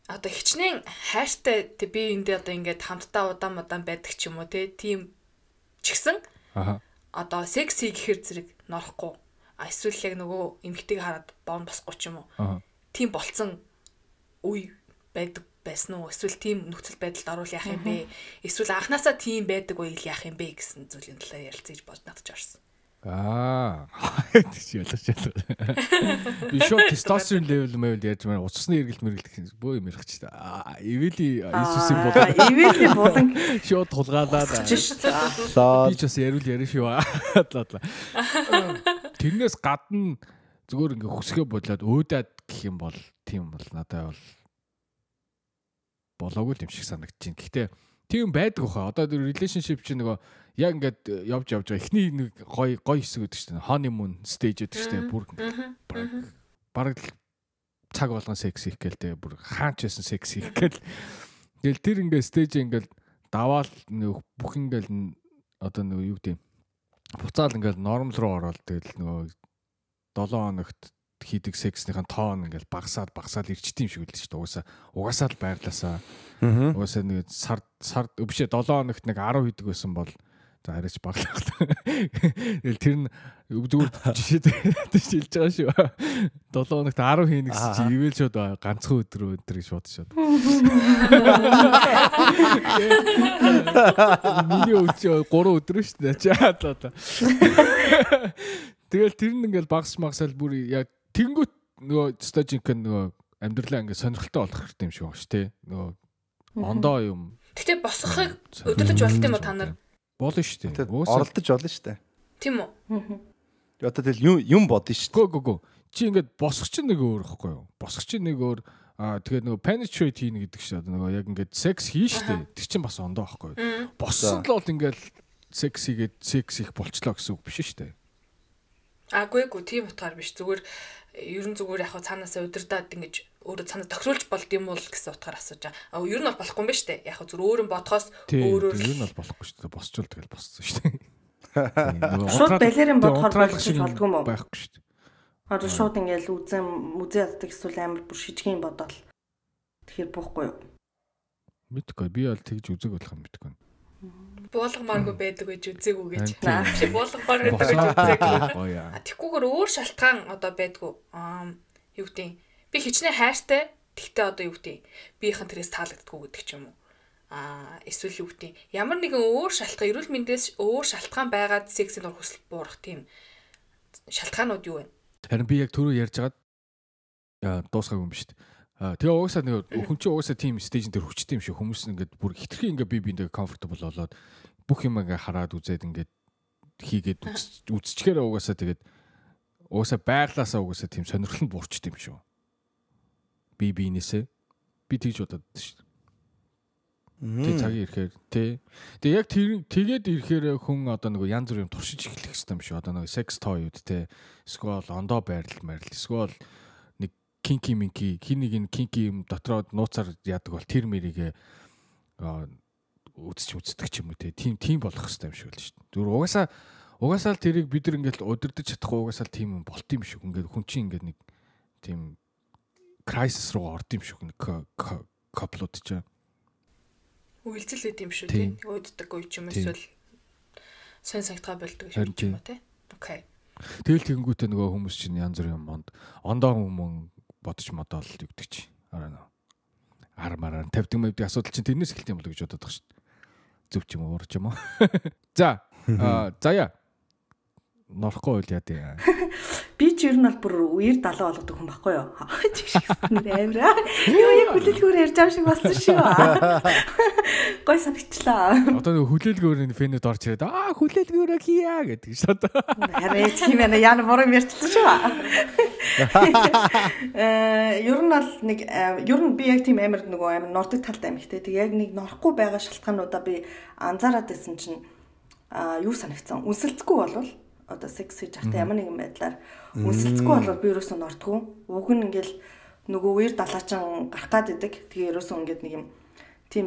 Одоо хичнээн хайртай би эндээ одоо ингээд хамтдаа удаан удаан байдаг ч юм уу те тийм ч гэсэн Аа. одоо секси гэхэр зэрэг норохгүй эсвэл яг нөгөө эмгтэйг хараад боон босхгүй ч юм уу тийм болцсон үе байдаг байсан уу эсвэл тийм нөхцөл байдалд орвол яах юм бэ эсвэл анханасаа тийм байдаг үйл яах юм бэ гэсэн зүйлийн талаар ярилцаж бод надад ч орсон Аа. *laughs* Тэгж ялаж ялаа. Би шууд тестостерон левел мэвэл яаж маа уцсны эргэлт мэргэлт бөө юм ярих ч та. Аа, Ивэли Иесусийн болоо Ивэлийн булан *laughs* шууд тулгаалаад. Би ч бас ярил ярих шүү. Аадлаа. *laughs* Тэрнээс гадна зүгээр ингээ хөсгөө бодлоод өөдөөд гэх юм бол тийм бол надад бол болоогүй юм шиг санагдаж байна. Гэхдээ тийм байдаг хаа. Одоо тэр relationship чинь нөгөө яг ингээд явж явж байгаа. Эхний нэг гой гой хэсэг гэдэг чинь honeymoon stage гэдэг чинь бүр ингээд бараг цаг болгон секс хийх гээл те бүр хаач байсан секс хийх гээл. Тэгэл тэр ингээд стейж ингээд даваал бүх ингээд одоо нөгөө юу гэдэг буцаал ингээд норм руу ороод тэгэл нөгөө 7 хоногт хийдэг секснийхэн тоон ингээд багасаад багасаад ирчт юм шиг үлдэж шүү дээ. Угаасаа угаасаа л байрласаа. Аа. Угаасаа нэг сард сард бишээ 7 хоногт нэг 10 хийдэг байсан бол за арайч баглах. Тэгэл тэр нь зүгээр жишээ хэлж байгаа шүү. 7 хоногт 10 хийнэ гэсэн чи ивэл шууд ганцхан өдөр өдөр гэж шууд. Миний өдөр 3 өдөр шүү дээ. Чаа одоо. Тэгэл тэр нь ингээл багс магсаал бүр яг тэнгүүт нөгөө стажинк нөгөө амьдралаа ингээд сонирхолтой болох хэрэгтэй юм шиг байна шүү дээ. Нөгөө ондоо юм Гэтэ босохыг өдөрлөж болт юм уу та нар? Болно шүү дээ. Оролдож болно шүү дээ. Тийм үү? Одоо тэгэл юм юм бодно шүү дээ. гөө гөө гөө. Чи ингээд чинь нэг өөр ихгүй юу? Чинь нэг өөр аа тэгээд нөгөө penetrate хийнэ гэдэг чинь одоо нөгөө яг ингээд секс хийн шүү дээ. Тэр чинь бас ондоо ихгүй юу? Боссон л бол ингээд секс хийгээд секс их болчлоо гэсэн үг биш шүү дээ. Аагүй гоо тийм утгаар биш зүгээр ерөн зүгээр яг хаа цаанаасаа удирдаад ингэж өөрөө цаанаа тохируулж болд юм уу гэсэн утгаар асууж байгаа. А ер нь бол болохгүй юм ба штэ. Яг хаа зүгээр өөрөн бодхоос Тийм. өөрөөр Тэр нь бол болохгүй шүү дээ. Босчул тэгэл боссон шүү дээ. Нөгөө Шууд балерин болчих шиг болдгүй юм уу? Байхгүй шүү дээ. Одоо шууд ингээл үзэн музей яддаг эсвэл амар бүр шижгийн бодоол. Тэгэхээр буухгүй юу? Мэдгүй би бол тэгж үзэг болох юм мэдгүй. буулгамааргүй байдаг гэж үзээгүй гэж. Тийм. Чи буулгамаар байдаг гэж үзээгүй. Гоё яа. А тэггүйгээр өөр шалтгаан одоо байдгүй. Аа юу гэдэг. Би хичнээн хайртай. Тэгтээ одоо юу гэдэг юм. Биеийнхэн тэрээс таалагддаггүй гэдэг ч юм уу. Аа эсвэл юу гэдэг. Ямар нэгэн өөр шалтгаан эрүүл мэндээс өөр шалтгаан байгаад сексийн дур хүсэл буурах тийм шалтгаанууд юу вэ? Харин би яг түрүү ярьж байгаад аа, дуусгаагүй юм шүү дээ. Тэгээ угаасаа нэг хүн чинь угаасаа тийм стейжн дээр хүчтэй юм шиг хүмүүс ингээд бүр хитрхи ингээд би биендээ comfortable болоод бүх юм ингээд хараад үзээд ингээд хийгээд *laughs* үз- үзчихээр угаасаа тэгээд угаасаа байглаасаа угаасаа тийм сонирхол нь буурчт юм шүү. Би биенээсээ би тэгж бодод шүү. Тэг цагийн ирэхээр тий. Тэгээ яг тэгээд ирэхээр хүн одоо нэг янз бүрийн туршиж эхлэх юм шүү. Одоо нэг секс тойуд тий. Эсвэл ондоо байрлал марил. Эсвэл нэг кинки минки хин нэг н кинки юм дотроо нууцаар яадаг бол тэр мэрийгэ үзэж үздэг ч юм уу тий. Тим тим болох хэрэгтэй юм шиг л шүү. Зүгээр угаасаа угаасаа л тэрийг бид нар ингээд удирдах чадахгүй угаасаа л тийм юм болт юм шиг. Ингээд хүн чинь ингээд нэг тийм crisis руу орд юм шиг нэг коплууд ч Үйлзэл үүд юм шүү тий. Өөддөг үе ч юм эсвэл сон сангатгаа болдог Харин шүү юм уу тий. Окей. Тэгэл тэгэнгүүтээ нөгөө хүмүүс чинь янз бүрийн монд ондоо хүмүүн бодож модол югдөг чи. Араа нөө. Ар мараа 50 мөвдгийн асуудал чинь тэрнээс эхэлт юм болоо гэж бодоод байгаа шүү. Зөв ч юм уу, уур ч юм уу. *laughs* За, заяа. Норохгүй үйл яа дээ. Ч ер нь бол бүр үер далаа болгодог хүн байхгүй юу? *laughs* Амираа. Юу яг хүлээлгүүр ярьж байгаа шиг болсон шүү. *laughs* Гой санагчлаа. Одоо нөгөө хүлээлгөөрийн фэнэд орч ирээд аа хүлээлгөөрөө хийя гэдэг шүү дээ. Харин тийм ээ яна буруу ярьчихсан шүү. *laughs* Э ер нь бол нэг э, ер нь би яг тийм амар нөгөө амар нордог талтай юм ихтэй. Тэг яг нэг норохгүй байгаа шалтгаануудаа би анзаараад байсан чинь а юу санагцсан. Үнсэлцэхгүй болвол одоо секс хийж байхдаа ямар нэгэн байдлаар үнсэлцэхгүй болвол би ерөөсөө нордгүй. Уг нь ингээл нөгөө үер далаачин гарах гад идэг. Тэгээ ерөөсөө ингээд нэг юм тийм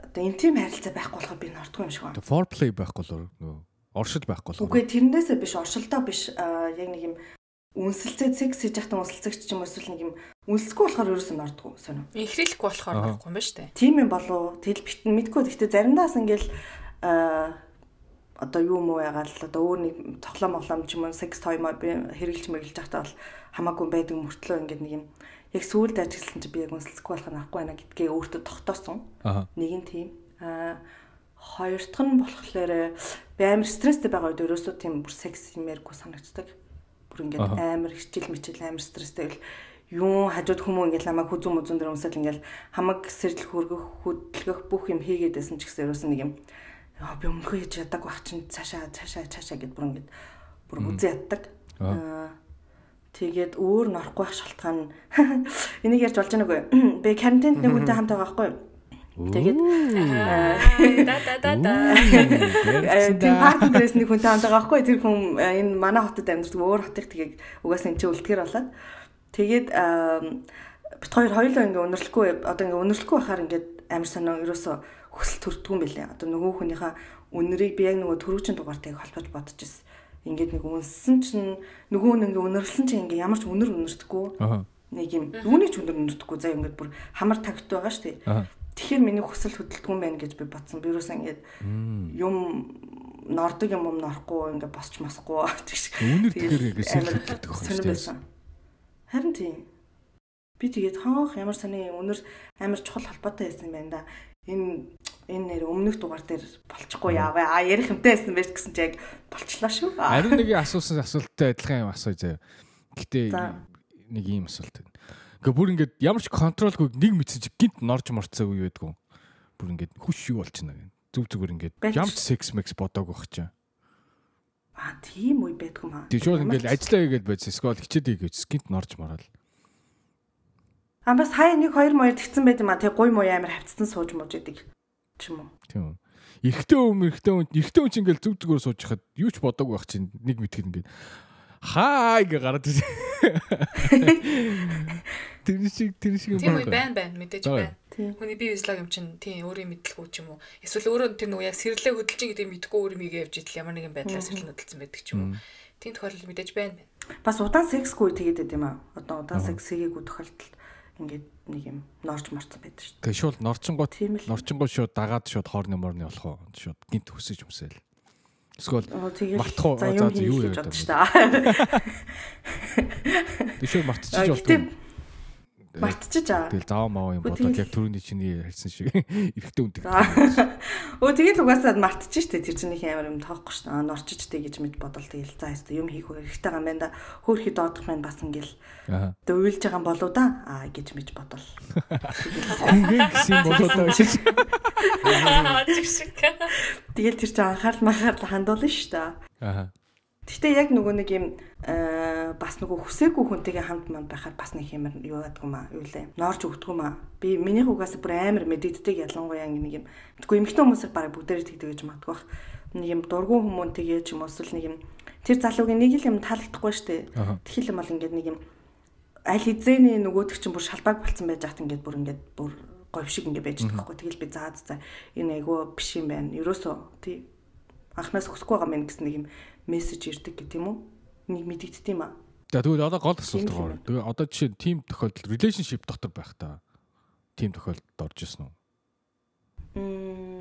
одоо интим харилцаа байхгүй болохоор би нортгүй юм шиг байна. Foreplay байхгүй л нөгөө оршил байхгүй л. Үгүй тэрнээсээ биш оршилтоо биш аа, яг нэг юм үнсэлцээ секс хийж байхдаа үнсэлцэгч ч юм уу эсвэл нэг юм үнсэлцгүй болохоор ерөөсөө нордгүй сонио. Инхрийлэхгүй болохоор байхгүй юм ба штэ. Тийм юм болов тэл битэн мэдгүй гэхдээ заримдаас ингээл аа одоо юу муу ягаал одоо өөр нэг тоглоом моглоом ч юм уу секс той маа би хэрэгжилж мэрлж байхдаа бол хамаагүй байдаг мөртлөө ингээд нэг юм яг сүүлд ажилласан чи би яг үнсэлцэхгүй болох нь авахгүй байна гэдгээ өөртөө тогтоосон. Нэг нь тийм. Аа хоёр дахь нь болохоор би амар стресстэй байгаа үед ерөөсөө тийм бүр секс юмэргүй санагддаг. Бүр ингээд амар хичээл мичээл амар стресстэй л юу хажууд хүмүүс ингээд намайг хүзүүн мүзүүн дээр өмсөөл ингээд хамаг сэрдэл хөргөх хөдөлгөх бүх юм хийгээд байсан ч гэсэн ерөөсөө нэг юм яа би өмнөхөө хийж ядаг байх чинь цаашаа цаашаа цаашаа гэд бүр ингээд бүр үзээ яддаг. Аа Тэгээд өөр норохгүй байх шалтгаан *laughs* энийг ярьж болж байна үгүй. *clears throat* Би карантинд нэг хүнтэй хамт байгаа байхгүй юу? Тэгээд да да да да. Тийм партнерээс нэг хүнтэй хамт байгаа байхгүй юу? Тэр хүн энэ манай хотод амьдардаг өөр хотыг тэгээд угаасаа энэ чинь үлдэхэр болоод тэгээд бит хоёр хоёулаа ингээ өнөрлөхгүй одоо ингээ өнөрлөхгүй байхаар ингээ амар сонио ерөөсө хөсөл төрдгөө юм бэлээ. Одоо нөгөө хүнийхээ үнэрийг би яг нөгөө төрүүчийн дугаартайг холбож бодож ирсэн ингээд нэг үнсэн чинь нөгөө нэг ингээ өнөрлсөн чинь ингээ ямар ч өнөр өнөртдөггүй. Нэг юм үүнийг ч өнөр өнөртдөггүй. За ингээд бүр хамар тагт байгаа шүү дээ. Тэгэхээр миний хүсэл хөдөлгөөн байна гэж би бодсон. Би юусэн ингээд юм нордог юм юм норохгүй ингээ босч масахгүй *laughs* тэгш. Үнэр тэгэхээр ингээ сэлгдэг байх шүү дээ. Харин тийм. Би тэгээд хаах ямар сони өнөр амар чухал холбоотой байсан юм байна да. Энэ энэ нэр өмнөх дугаар дээр болчихгүй яавэ. А ярих юмтай байсан байж гэсэн чи яг болчлаа шүү. Ариун нэг асуусан асуулттай адилхан юм асууя заяа. Гэтэ нэг ийм асуулт байна. Ингээ бүр ингээд ямар ч контролгүй нэг мэдсэн чи гинт норж морцоо үе байдгүй. Бүр ингээд хүш юу болчихно гэн. Зүг зүгээр ингээд ямар ч секс мэкс бодог байх чаа. А тийм үе байдгүй маа. Тэг шууд ингээд ажиллаа хийгээд байц. Скол хичээд хийгээч гинт норж морол. А бас хай нэг хоёр моёр тэгсэн байт юм а. Тэг гуй муу амар хавцсан сууж мууж идэг ч юм уу. Тийм. Эрэгтэй хүн эрэгтэй хүн эрэгтэй хүн чинь ингээл зүг зүгээр сууж хахад юу ч бодоагүй байх чинь нэг мэтгэн ингээд хаа гэ гараад ирсэн. *laughs* Тэр шиг тэр шиг юм байна. Тийм байна байна мэдээж байна. Хүний бие физиолог юм чинь тийм өөрийн мэдлгүй ч юм уу. Эсвэл өөрөө тэр нөгөө яг сэрлээ хөдөлж гэдэг мэдгүй өөр юм ийгээ явж идэл ямар нэгэн байдлаар сэрлэн хөдөлсөн байдаг ч юм уу. Тийм тохиолдол мэдээж байна байна. Бас удаан сексгүй тэгээд байд юм аа. Одоо удаан секс хийгээгүй тохиолдолд ингээд нэг юм норч марцсан байдаг шүү. Тэгээ шууд норчингоо норчингоо шууд дагаад шууд хоорны морны болох уу? Шууд гинт хүсэж өмсөөл. Эсвэл мартах уу? За юу яа гэдэг шүү. Тэг шууд мартчих болдог. Мартчих аа. Тэгэл зав маа юм бодоод яг төрөний чиний ярьсан шиг эрэхтэй үндэг. Өө тэгэл угаасаа мартчих штэ тэр чинь их амар юм тоохгүй штэ. Норчиж тэ гэж мэд бодол тэгэл за яста юм хийх хэрэгтэй юм байна да. Хөөхий доодох маань бас ингээл. Тэг уйлж байгаа юм болоо да. Аа гэж мэд бодол. Хүнгээ гэсэн болоо да шиг. Тэгэл тэр чинь анхаарал махаарал хандуулна штэ. Аа. Гэхдээ яг нөгөө нэг юм бас нөгөө хүсээгүй хүнтэйгээ хамт манд байхаар бас нэг юм юу ядгүй маа юу лээ. Норж өгдөггүй маа. Би миний угаас бүр амар мэдэгддэг ялангуяа нэг юм. Тэгвэл эмэгтэй хүмүүсээр бараг бүгдээрээ тэгдэг гэж магадгүй бах. Нэг юм дургуун хүмүүнтэйгээ ч юм уу эсвэл нэг юм тэр залуугийн нэг л юм таалагдахгүй штэ. Тэгхэл юм бол ингээд нэг юм аль хизээний нөгөөдөг чинь бүр шалбааг болцсон байж хат ингээд бүр ингээд бүр говь шиг ингээд байж байгаа байхгүй. Тэгэл би заа заа энэ айгуу биш юм байна. Ерөөсөө тий анхнаас хүсэхгүй байгаа мэн гэсэн нэг юм мессеж ирдэг гэх юм уу? Нэг мэдэгдт юм аа. За тэгвэл одоо гол асуулт байгаа. Тэгээ одоо жишээ нь team тохиолдол relationship дотор байх та team тохиолдолд орж исэн үү?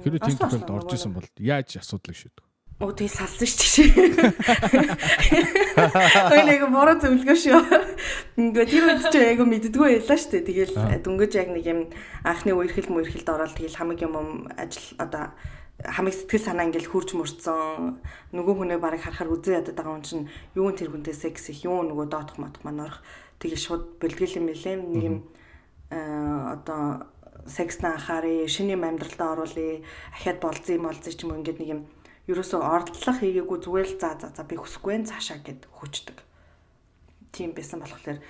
Хэрэв team тохиолдолд орж исэн бол яаж асуудлыг шийдэх? Оо тэгээ салсан шүү дээ. Ой нэг бороо зөвлөгөө шүү. Ингээ тэр үед чи айгу мэддггүй байлаа шүү дээ. Тэгэл дөнгөж яг нэг юм анхны үерхэл мөрхэлд ороод тэгэл хамаг юм ажил одоо хамаг сэтгэл санаа ингээл хурж мөрцөн нөгөө хүнээ барыг харахаар үзээ ядаад байгаа хүн чинь юу н тэр хүнтэй секс их юу нөгөө доотох матх маань орох тэгээ шууд бэлтгэл юм билээ. Нэг юм одоо секс шинэ юм амьдралдаа оруулъя ахиад болзъя молзъя ч юм ингээд нэг юм ерөөсөө ордлох хийгээгүй зүгээр л за за за би хүсэхгүй цаашаа гэд хүчдэг. Тийм байсан болохоор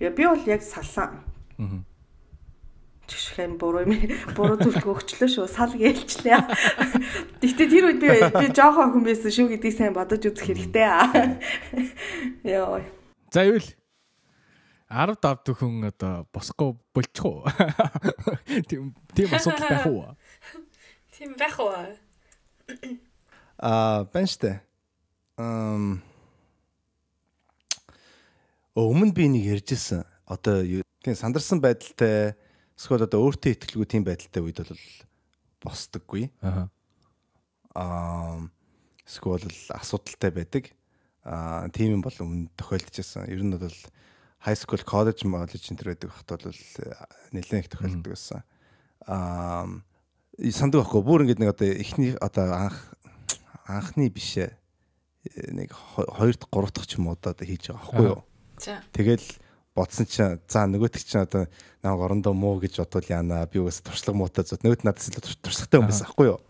би бол яг салсан. Аа Жишхэн буруу юм буруу төлөв өгчлөө шүү. Сал гэлчлээ. Гэтэ тэр үед би би жоохон хүн байсан шүү гэдгийг сайн бодож үзэх хэрэгтэй аа. Яа. За ивэл 10 давд хүн одоо босхгүй болчих уу? Тийм тийм асуудал байх уу? Тийм байх уу? Аа, байна штэ. Ам Өмнө би нэг ярьжсэн. Одоо тийм сандарсан байдалтай эсвэл одоо өөртөө итгэлгүй тийм байдалтай үед бол босдоггүй. Аа. Аа эсвэл асуудалтай байдаг. Аа тийм юм бол өмнө тохиолдож байсан. Ер нь бол high school, college, college энэ төр байдаг хат бол нэлээд их тохиолддог байсан. Аа санддаг байхгүй бүр ингэдэг нэг одоо эхний одоо анх анхны бишээ нэг 2 дахь 3 дахь ч юм уу одоо хийж байгаа байхгүй юу. За. Тэгэл бодсон чинь за нөгөөтг чинь одоо намайг орондоо муу гэж бодвол яана би угс туршлага муутай зот нөгөөт надаас илүү тур- туршлагатай хүн байсан байхгүй юу.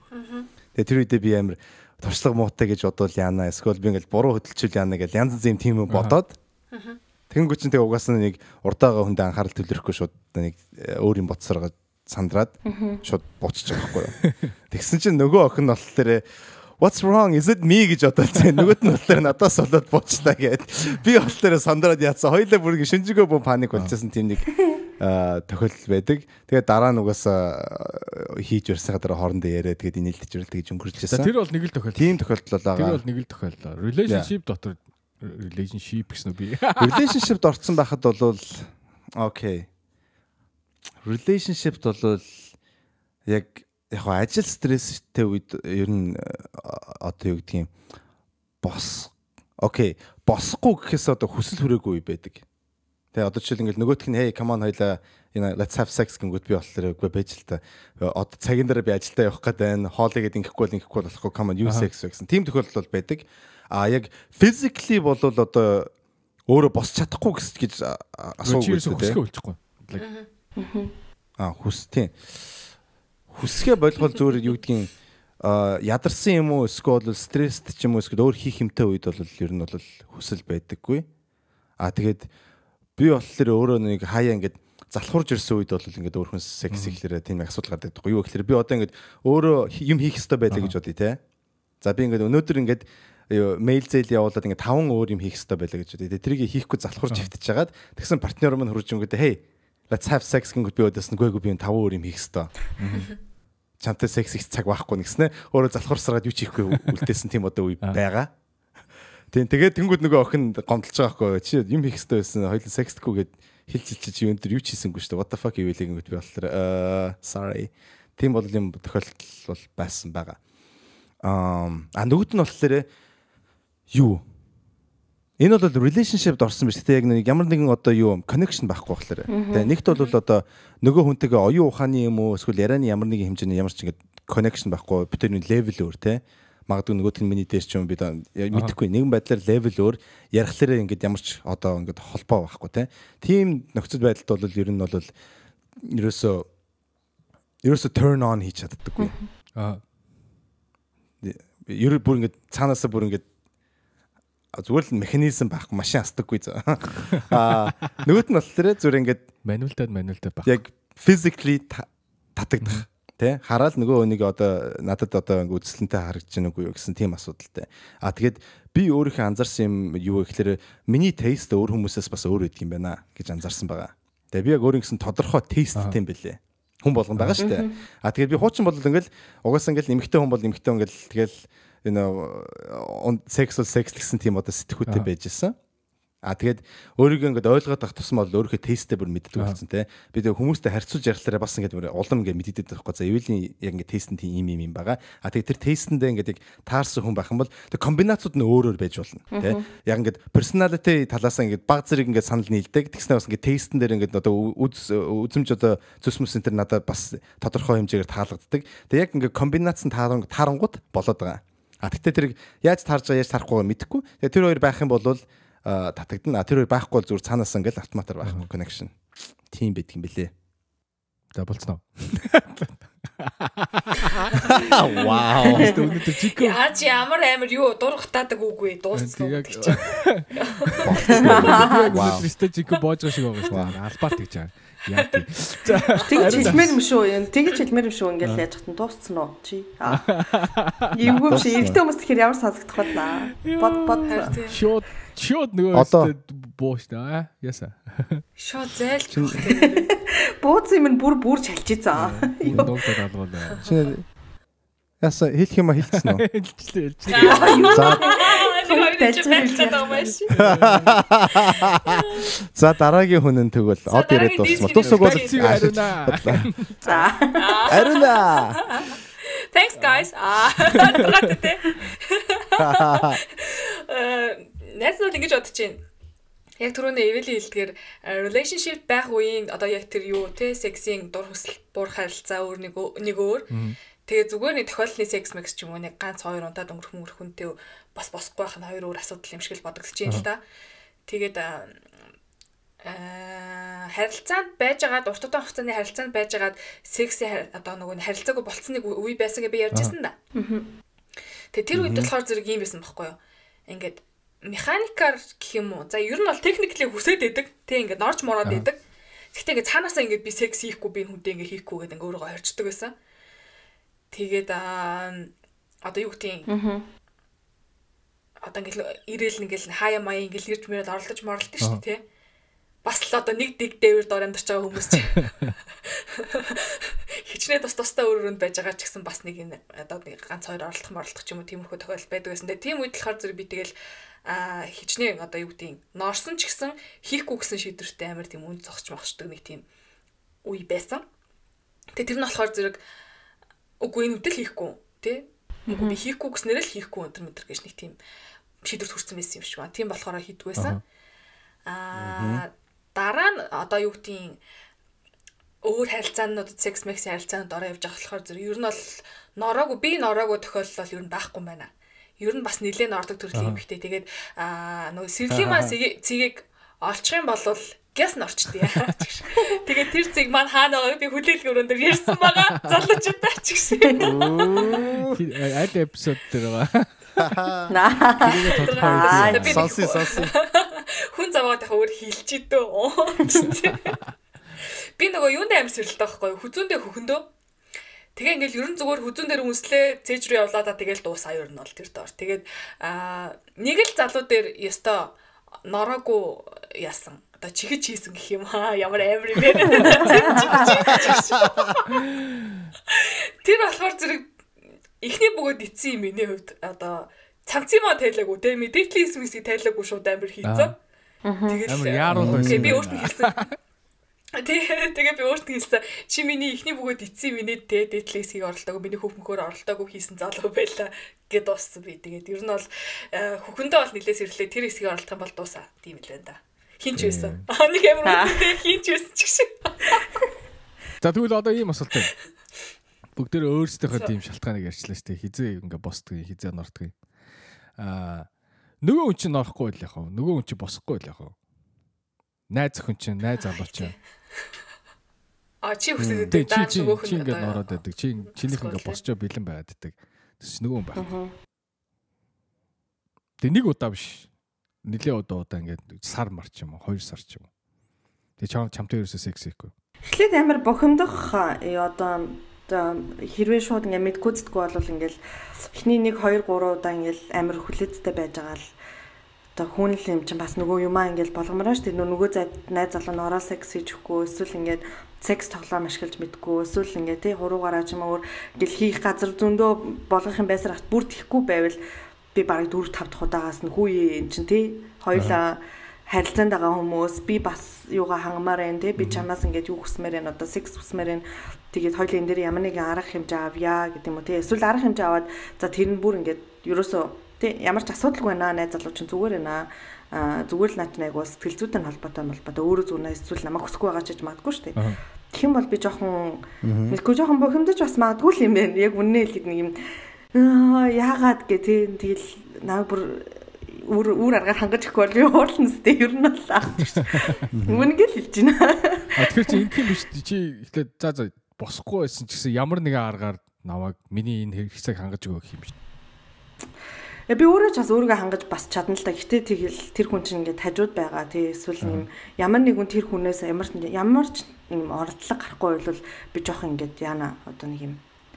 Тэгээ тэр үедээ би амар туршлага муутай гэж бодвол яана эсвэл би ингээл буруу хөдөлчүүл яана гэж янз янз юм тийм юм бодоод Тэнгүү чинь тэгээ угаасаа нэг урдаагаа хүнд анхаарал төвлөрөхгүй шууд нэг э, өөр юм бодсороо сандраад шууд байгаа байхгүй юу. Тэгсэн чинь нөгөө охин болохоор What's wrong? Is it me гэж бодолцсон. Нөгөөт нь болохоор надаас болоод буучлаа гэд. Би болохоор сандраад яатсан. Хоёлаа бүр ингэ шинжигөө бом паник болчихсон тийм нэг тохиолдол байдаг. Тэгээд дараа нь угаасаа э, хийж барьсаа дараа хоорондоо яриад тэгээд инээлдэж ирэл тэгж За өнгөрүүлчихсэн. тэр бол нэг л тохиолдол. Тийм тохиолдол Тэр байгаа. бол нэг л тохиолдол. Relationship дотор relationship гэсэн үү би. relationship-д орцсон байхад бол окей. Relationship-д бол яг яг ажил стресстэй үед ер нь э, одоо юу гэдгийг бос окей босхгүй гэхээс одоо хүсэл хүрээгүй байдаг. Тэгээ одоо жишээл ингээл нөгөөх нь hey come on хоёлаа энэ let's have sex гингүүд би болохоор үгүй байж л та. Одоо цагийн дараа би ажилдаа явах гээд байна. Хоолыг ингэхгүй бол ингэхгүй болохгүй come on you sex гэсэн. Тим тохиолдол бол байдаг. А яг physically бол одоо өөрөө босч чадахгүй гэс гэж а- а- асуугүй Чиээс шүү дээ. хөсгөө үлчихгүй. Like А хүс тийм. Хүсгээ болгол зүгээр юу гэдгийг а ядарсан юм уу эсвэл стресст ч юм уу эсвэл өөр хийх юмтай үед бол ер нь бол хүсэл байдаггүй. А тэгээд би болохоор өөрөө нэг хаяа ингээд залхуурж ирсэн үед бол ингээд өөр хүн секс ихлээрээ тийм асуудал гардаг байхгүй юу гэхээр би одоо ингээд өөрөө юм хийх хэрэгтэй байлаа гэж бодъё те. За би ингээд өнөөдөр ингээд мэйл зэйл явуулаад ингээд таван өөр юм хийх хэрэгтэй байлаа гэж бодъё. Тэрийг хийхгүй залхуурж хөвтөж жагаад тэгсэн партнер маань хурж өнгөдөө hey let's have sex гингүүд би өдөөс нь гүйгүй би энэ таван өөр юм хийх хэрэгтэй. *laughs* Чамтай секс их цаг байхгүй нэгснэ. Өөрөө залхуурсараад юу ч хийхгүй үлдээсэн тийм одоо үе байгаа. Тийм тэгээд тэнгууд нөгөө охин гомдолж байгаа байхгүй чи юм хийх хэрэгтэй байсан. Хоёул секстгүйгээд хилчилчиж юу энэ төр юу ч хийсэнгүй шүү дээ. What the fuck юу вэ гингүүд би болохоор э sorry. Тийм бол юм тохиолдол бол байсан байгаа. Аа нөгөөд нь болохоор юу Энэ бол relationship-д орсон биш. Тэ яг нэг ямар нэгэн одоо юу connection байхгүй болохоор. Тэгээ нэгт бол одоо нөгөө хүнтэйгээ оюун ухааны юм уу эсвэл ярианы ямар нэгэн хэмжээний ямар ч ингэ connection байхгүй. Би тэр нэг level өөр те. Магадгүй нөгөөт нь миний дээр ч юм би да- мэдэхгүй нэгэн байдлаар level өөр ярихлаараа ингээд ямар ч одоо ингээд холбоо байхгүй те. Тийм нөхцөл байдалд бол ер нь бол ерөөсөө ерөөсөө turn on хийж чаддаггүй. аа Ер бүр ингээд цаанаасаа бүр ингээд а, зүгээр л механизм байхгүй машин асдаггүй заа. Аа нөгөөт нь болохоор зүгээр ингээд мануалтад мануалтад баг. яг physically та- татагдах тий хараад нөгөө өнийг одоо надад одоо ингээ үдслэнтэй харагдаж байна уу гэсэн тийм асуудалтай. А тэгээд би өөрийнхөө анзаарсан юм юу вэ гэхээр миний тест өөр хүмүүсээс бас өөр идэг юм байна гэж анзаарсан байгаа. Тэгээ би яг өөр ингэсэн тодорхой тесттэй юм бэлээ. Хүн болгон байгаа шүү дээ. А тэгээд би хуучин бол ингээл угаасаа ингээл эмэгтэй хүн бол эмэгтэй хүн ингээл тэгэл энэ секс бол секс гэсэн тийм одоо сэтгүүтэй Аа. байж исэн. А тэгээд өөрийгөө ингээд ойлгоод авах тусмаа бол өөрийнхөө тесттэй бүр мэддэг болсон те. Би тэгээд хүмүүстэй харьцуулж ярихлаараа бас ингээд улам ингээд мэддэг байхгүй. За эвэлийн яг ингээд тест нь тийм юм юм юм байгаа. А тэгээд тэр тестэндээ ингээд яг таарсан хүн байх юм бол тэг комбинацууд нь өөрөөр байж болно те. Яг ингээд personality талаас ингээд баг зэрэг ингээд санал нийлдэг. Тэгснээр бас ингээд тестэн дээр ингээд одоо үз үзэмж одоо зүс мүс энэ төр надад бас тодорхой хэмжээгээр таалагддаг. Тэг яг ингээд комбинац нь тааран таарангууд болоод байгаа. А тэгтээ тэр яаж таарж байгаа яаж тарахгүй мэдэхгүй. Тэгээ тэр хоёр байх юм бол татагдана. А тэр хоёр байхгүй бол зүгээр цаанаас ингээл автоматар байхгүй connection. Тийм байдаг юм бэлээ. За болцноо. *laughs* Вау. Өнөөдөр жико Яаж ямар амар юу дургатаадаг үгүй дууссан гэдэг чинь. Вау. Өнөөдөр жико боож байгаа шиг байгаа шүү. Албаар тэгж байгаа. Яа Тэгж хэлмээр юм шүү. Юм тэгж хэлмээр юм шүү. Ингээл яаж хатан дууссан уу чи? Аа. Юмгүй биш. Эрэгтэй хүмүүс тэгэхээр ямар сонсогдох вэ? Бод бод. Тийм. шууд шууд нөгөө бууш та. Яса. Шууд зайлж Бууц юм нь бүр бүр чалчиж заа. *laughs* Доктор алгуулаа. Чи Яса хэлэх юм а хэлсэн үү? *laughs* Хэлжлээ хэлжлээ. За *laughs* Тэлж байгаа маш. за дараагийн хүн нь тэгвэл од дуусмаа. диск Тусаг бол ариуна. *laughs* За. *laughs* Ариуна. Thanks guys. Аа. *laughs* Э найз бол ингэж бодож байна. Яг түрүүний эвэлийн хэлдгээр э, relationship байх үеийн одоо яг тэр юу те сексийн дур хүсэл бур харилцаа өөр нэг нэг өөр. Тэгээ зүгээр нэг тохиолдлын секс мэкс ч юм уу нэг ганц хоёр унтаад өнгөрөх мөнгөрөх хүнтэй бас босхгүй байх нь хоёр өөр асуудал юм шиг л бодогдож байна л да. Тэгээд аа, аа харилцаанд байжгаад урт удаан хугацааны харилцаанд байжгаад сексийн хари- одоо нөгөө харилцаагүй болцсон нэг үе байсан гэж би ярьж ирсэн да. Тэгээ тэр үед болохоор зэрэг юм байсан байхгүй юу? Ингээд механикаар гэх юм уу. За ер нь бол техникли хүсээд идэг. Тэ ингээд норж мороод идэг. Гэхдээ ингээд цаанаасаа ингээд би секс хийхгүй би энэ хүнтэй ингээд хийхгүй гэдэг ингээд өөрийгөө хорчдөг байсан. Тэгээд аа одоо юу гэдэг юм одоо ингээл ирээл ингээл хаяа маяа ингээл ирж мөрөд оролдож моролдог шүү дээ тий. Бас л одоо нэг дэг дээвэр дор амьдарч байгаа хүмүүс ч *laughs* хичнээн тус тустай өрөөнд байж байгаа ч гэсэн бас нэг энэ одоо нэг ганц хоёр оролдох моролдох ч юм уу тиймэрхүү тохиолдол байдаг байсан. Тэгээ тийм үед болохоор зэрэг би тэгэл а хичнээн одоо юу гэдэг юм норсон ч гэсэн хийхгүй гэсэн шийдвэртэй амар тийм үн зогсч мохчдаг нэг тийм үе байсан. Тэгээ тэр нь болохоор зэрэг үгүй энэ үдэл хийхгүй тий. Үгүй би хийхгүй гэснээр л хийхгүй өнтер мэтэр гэж нэг тийм шийдвэрт хүрсэн байсан юм шиг байна. Тийм болохоор хийдэг байсан. Аа дараа нь одоо юу юм өөр харилцаанууд секс мекс харилцаанд ороо явж байгаа болохоор зэрэг ер нь бол нороогүй би нороогүй тохиолдол бол ер нь байхгүй юм байна. Ер нь бас нилээн ордог төрлийн эмхтэй. Тэгээд аа нөгөө сэрлийн маа цэгийг олчих юм бол гэс норчтой яа. Тэгээд тэр цэг маань хаана байгааг би хүлээлгийн өрөөнд ярьсан байгаа. Залуучуудаа ч гэсэн. Аль эпизод дээр байгаа. Наа. Сонси сонси. хүн заваад яхаа өөр хилж идөө. *laughs* Би нөгөө юундаа амир сэрэлтэй байхгүй? Хүзүүндээ хөхөндөө. Тэгээ ингээл ерөн зүгээр хүзүүн дээр үнслээ цээж рүү явлаа да тэгэл дуусаа ер нь бол тэр доор. Тэгээд аа нэг л залуу дээр ёстой нороогүй яасан. Одоо чихэж хийсэн гэх юм аа ямар амир юм бэ. *laughs* Тэр болохоор зэрэг эхний бөгөөд ицсэн юм миний хувьд одоо цамцымаа тайлаагүй те мэдээллийн эсмисийг тайлаагүй шууд амир хийцэн. Тэгэл Амар яаруу байсан би юм өөрт нь байна. хэлсэн. Тэгээ тэгээ би өөрт нь хэлсэн. Чи миний эхний бөгөөд ицсэн миний те дээдлийн эсгийг оролдоогүй миний хөх мөхөөр оролдоогүй хийсэн залуу байла гэд дууссан би. Тэгээд ер нь бол э, хөхөндөө бол нилээс ирлээ тэр эсгийг оролдох юм бол дуусаа. Тийм л байна да. Хинч байсан. Аа нэг амар үгүй хинч байсан ч гэсэн. За тэгвэл одоо ийм асуулт байна. Бүгдээр өөрсдийнхөө тийм шалтгааныг ярьчлаа шүү дээ. Хизээ ингээ босдгийг, хизээ нордгийг. Аа нөгөө хүн чинь орохгүй л яах вэ? Нөгөө хүн чинь босхгүй л яах вэ? Найз охин чинь, найз залуу чинь. А чи хүсэж Тэг байдаг даа чи нөгөөх нь ингээ нороод байдаг. Чи чинийх ингээ босчоо бэлэн байгаад байдаг. Тэс нөгөө хүн байх. Тэг нэг удаа биш. Нилээ удаа удаа ингээ сар мар ч юм уу, хоёр сар ч юм уу. Тэг чам чамтай ерөөсөө секс хийхгүй. Эхлээд амар бохимдох э, одоо хэрвээ шууд ингээ мэдгүйцдэггүй бол ингээл эхний 1 2 3 удаа ингээл амар хүлээдтэй байж байгаа л одоо хүн л юм чинь бас нөгөө юмаа ингээл болгомороо шүү дээ. Нөгөө найз залуу нь ороо секс хийчихгүй эсвэл ингээд секс тоглоом ашиглаж мэдгүй эсвэл ингээд тий хуруугаараа ч юм уу ингээл хийх газар зөндөө болгох юм байсаар хат бүр тихгүй байвал би бараг 4 5 дахь удаагаас нь хүү юм чинь тий. Хоёлаа харилцаанд байгаа хүмүүс би бас юугаа хангамаар байна те би чамаас ингээд юу хүсмээр байна одоо секс хүсмээр байна тэгээд хоёул энэ дээр ямар нэгэн арга хэмжээ авъя гэдэг юм уу те эсвэл арга хэмжээ аваад за тэр нь бүр ингээд ерөөсөө те ямар ч асуудалгүй байна найз залуу чинь зүгээр байна зүгээр л наач найгуул сэтгэл зүйтэй холбоотой холбоотой. Өөрөө зүрнээ эсвэл намайг хүсэхгүй байгаа ч гэж магадгүй шүү дээ. Тэгэх юм бол би жоохон мэдгүй жоохон бохимдож бас магадгүй л юм байна. Яг үнэ хэлэхэд нэг юм аа, яагаад? гэ те тэгэл намайг бүр үр үр аргаар хангаж ихгүй бол би уурлна сте ер нь бол *laughs* үнэгээ л хэлж байна. А тэгэхээр чи ингэх юм биш. Чи ихлээр за за босхгүй байсан ч гэсэн ямар нэгэн аргаар намайг миний энэ хэрэгцээг хангаж өгөх юм биш. Э, Би өөрөө ч бас өөрийгөө хангаж бас чадна л да. Гэтэ тэгэл тэр хүн чинь ингээд хажууд байгаа тий эсвэл юм ямар нэгэн тэр хүнээс ямар ямар ч юм ордлого гарахгүй бол би жоох ингээд яана одоо нэг юм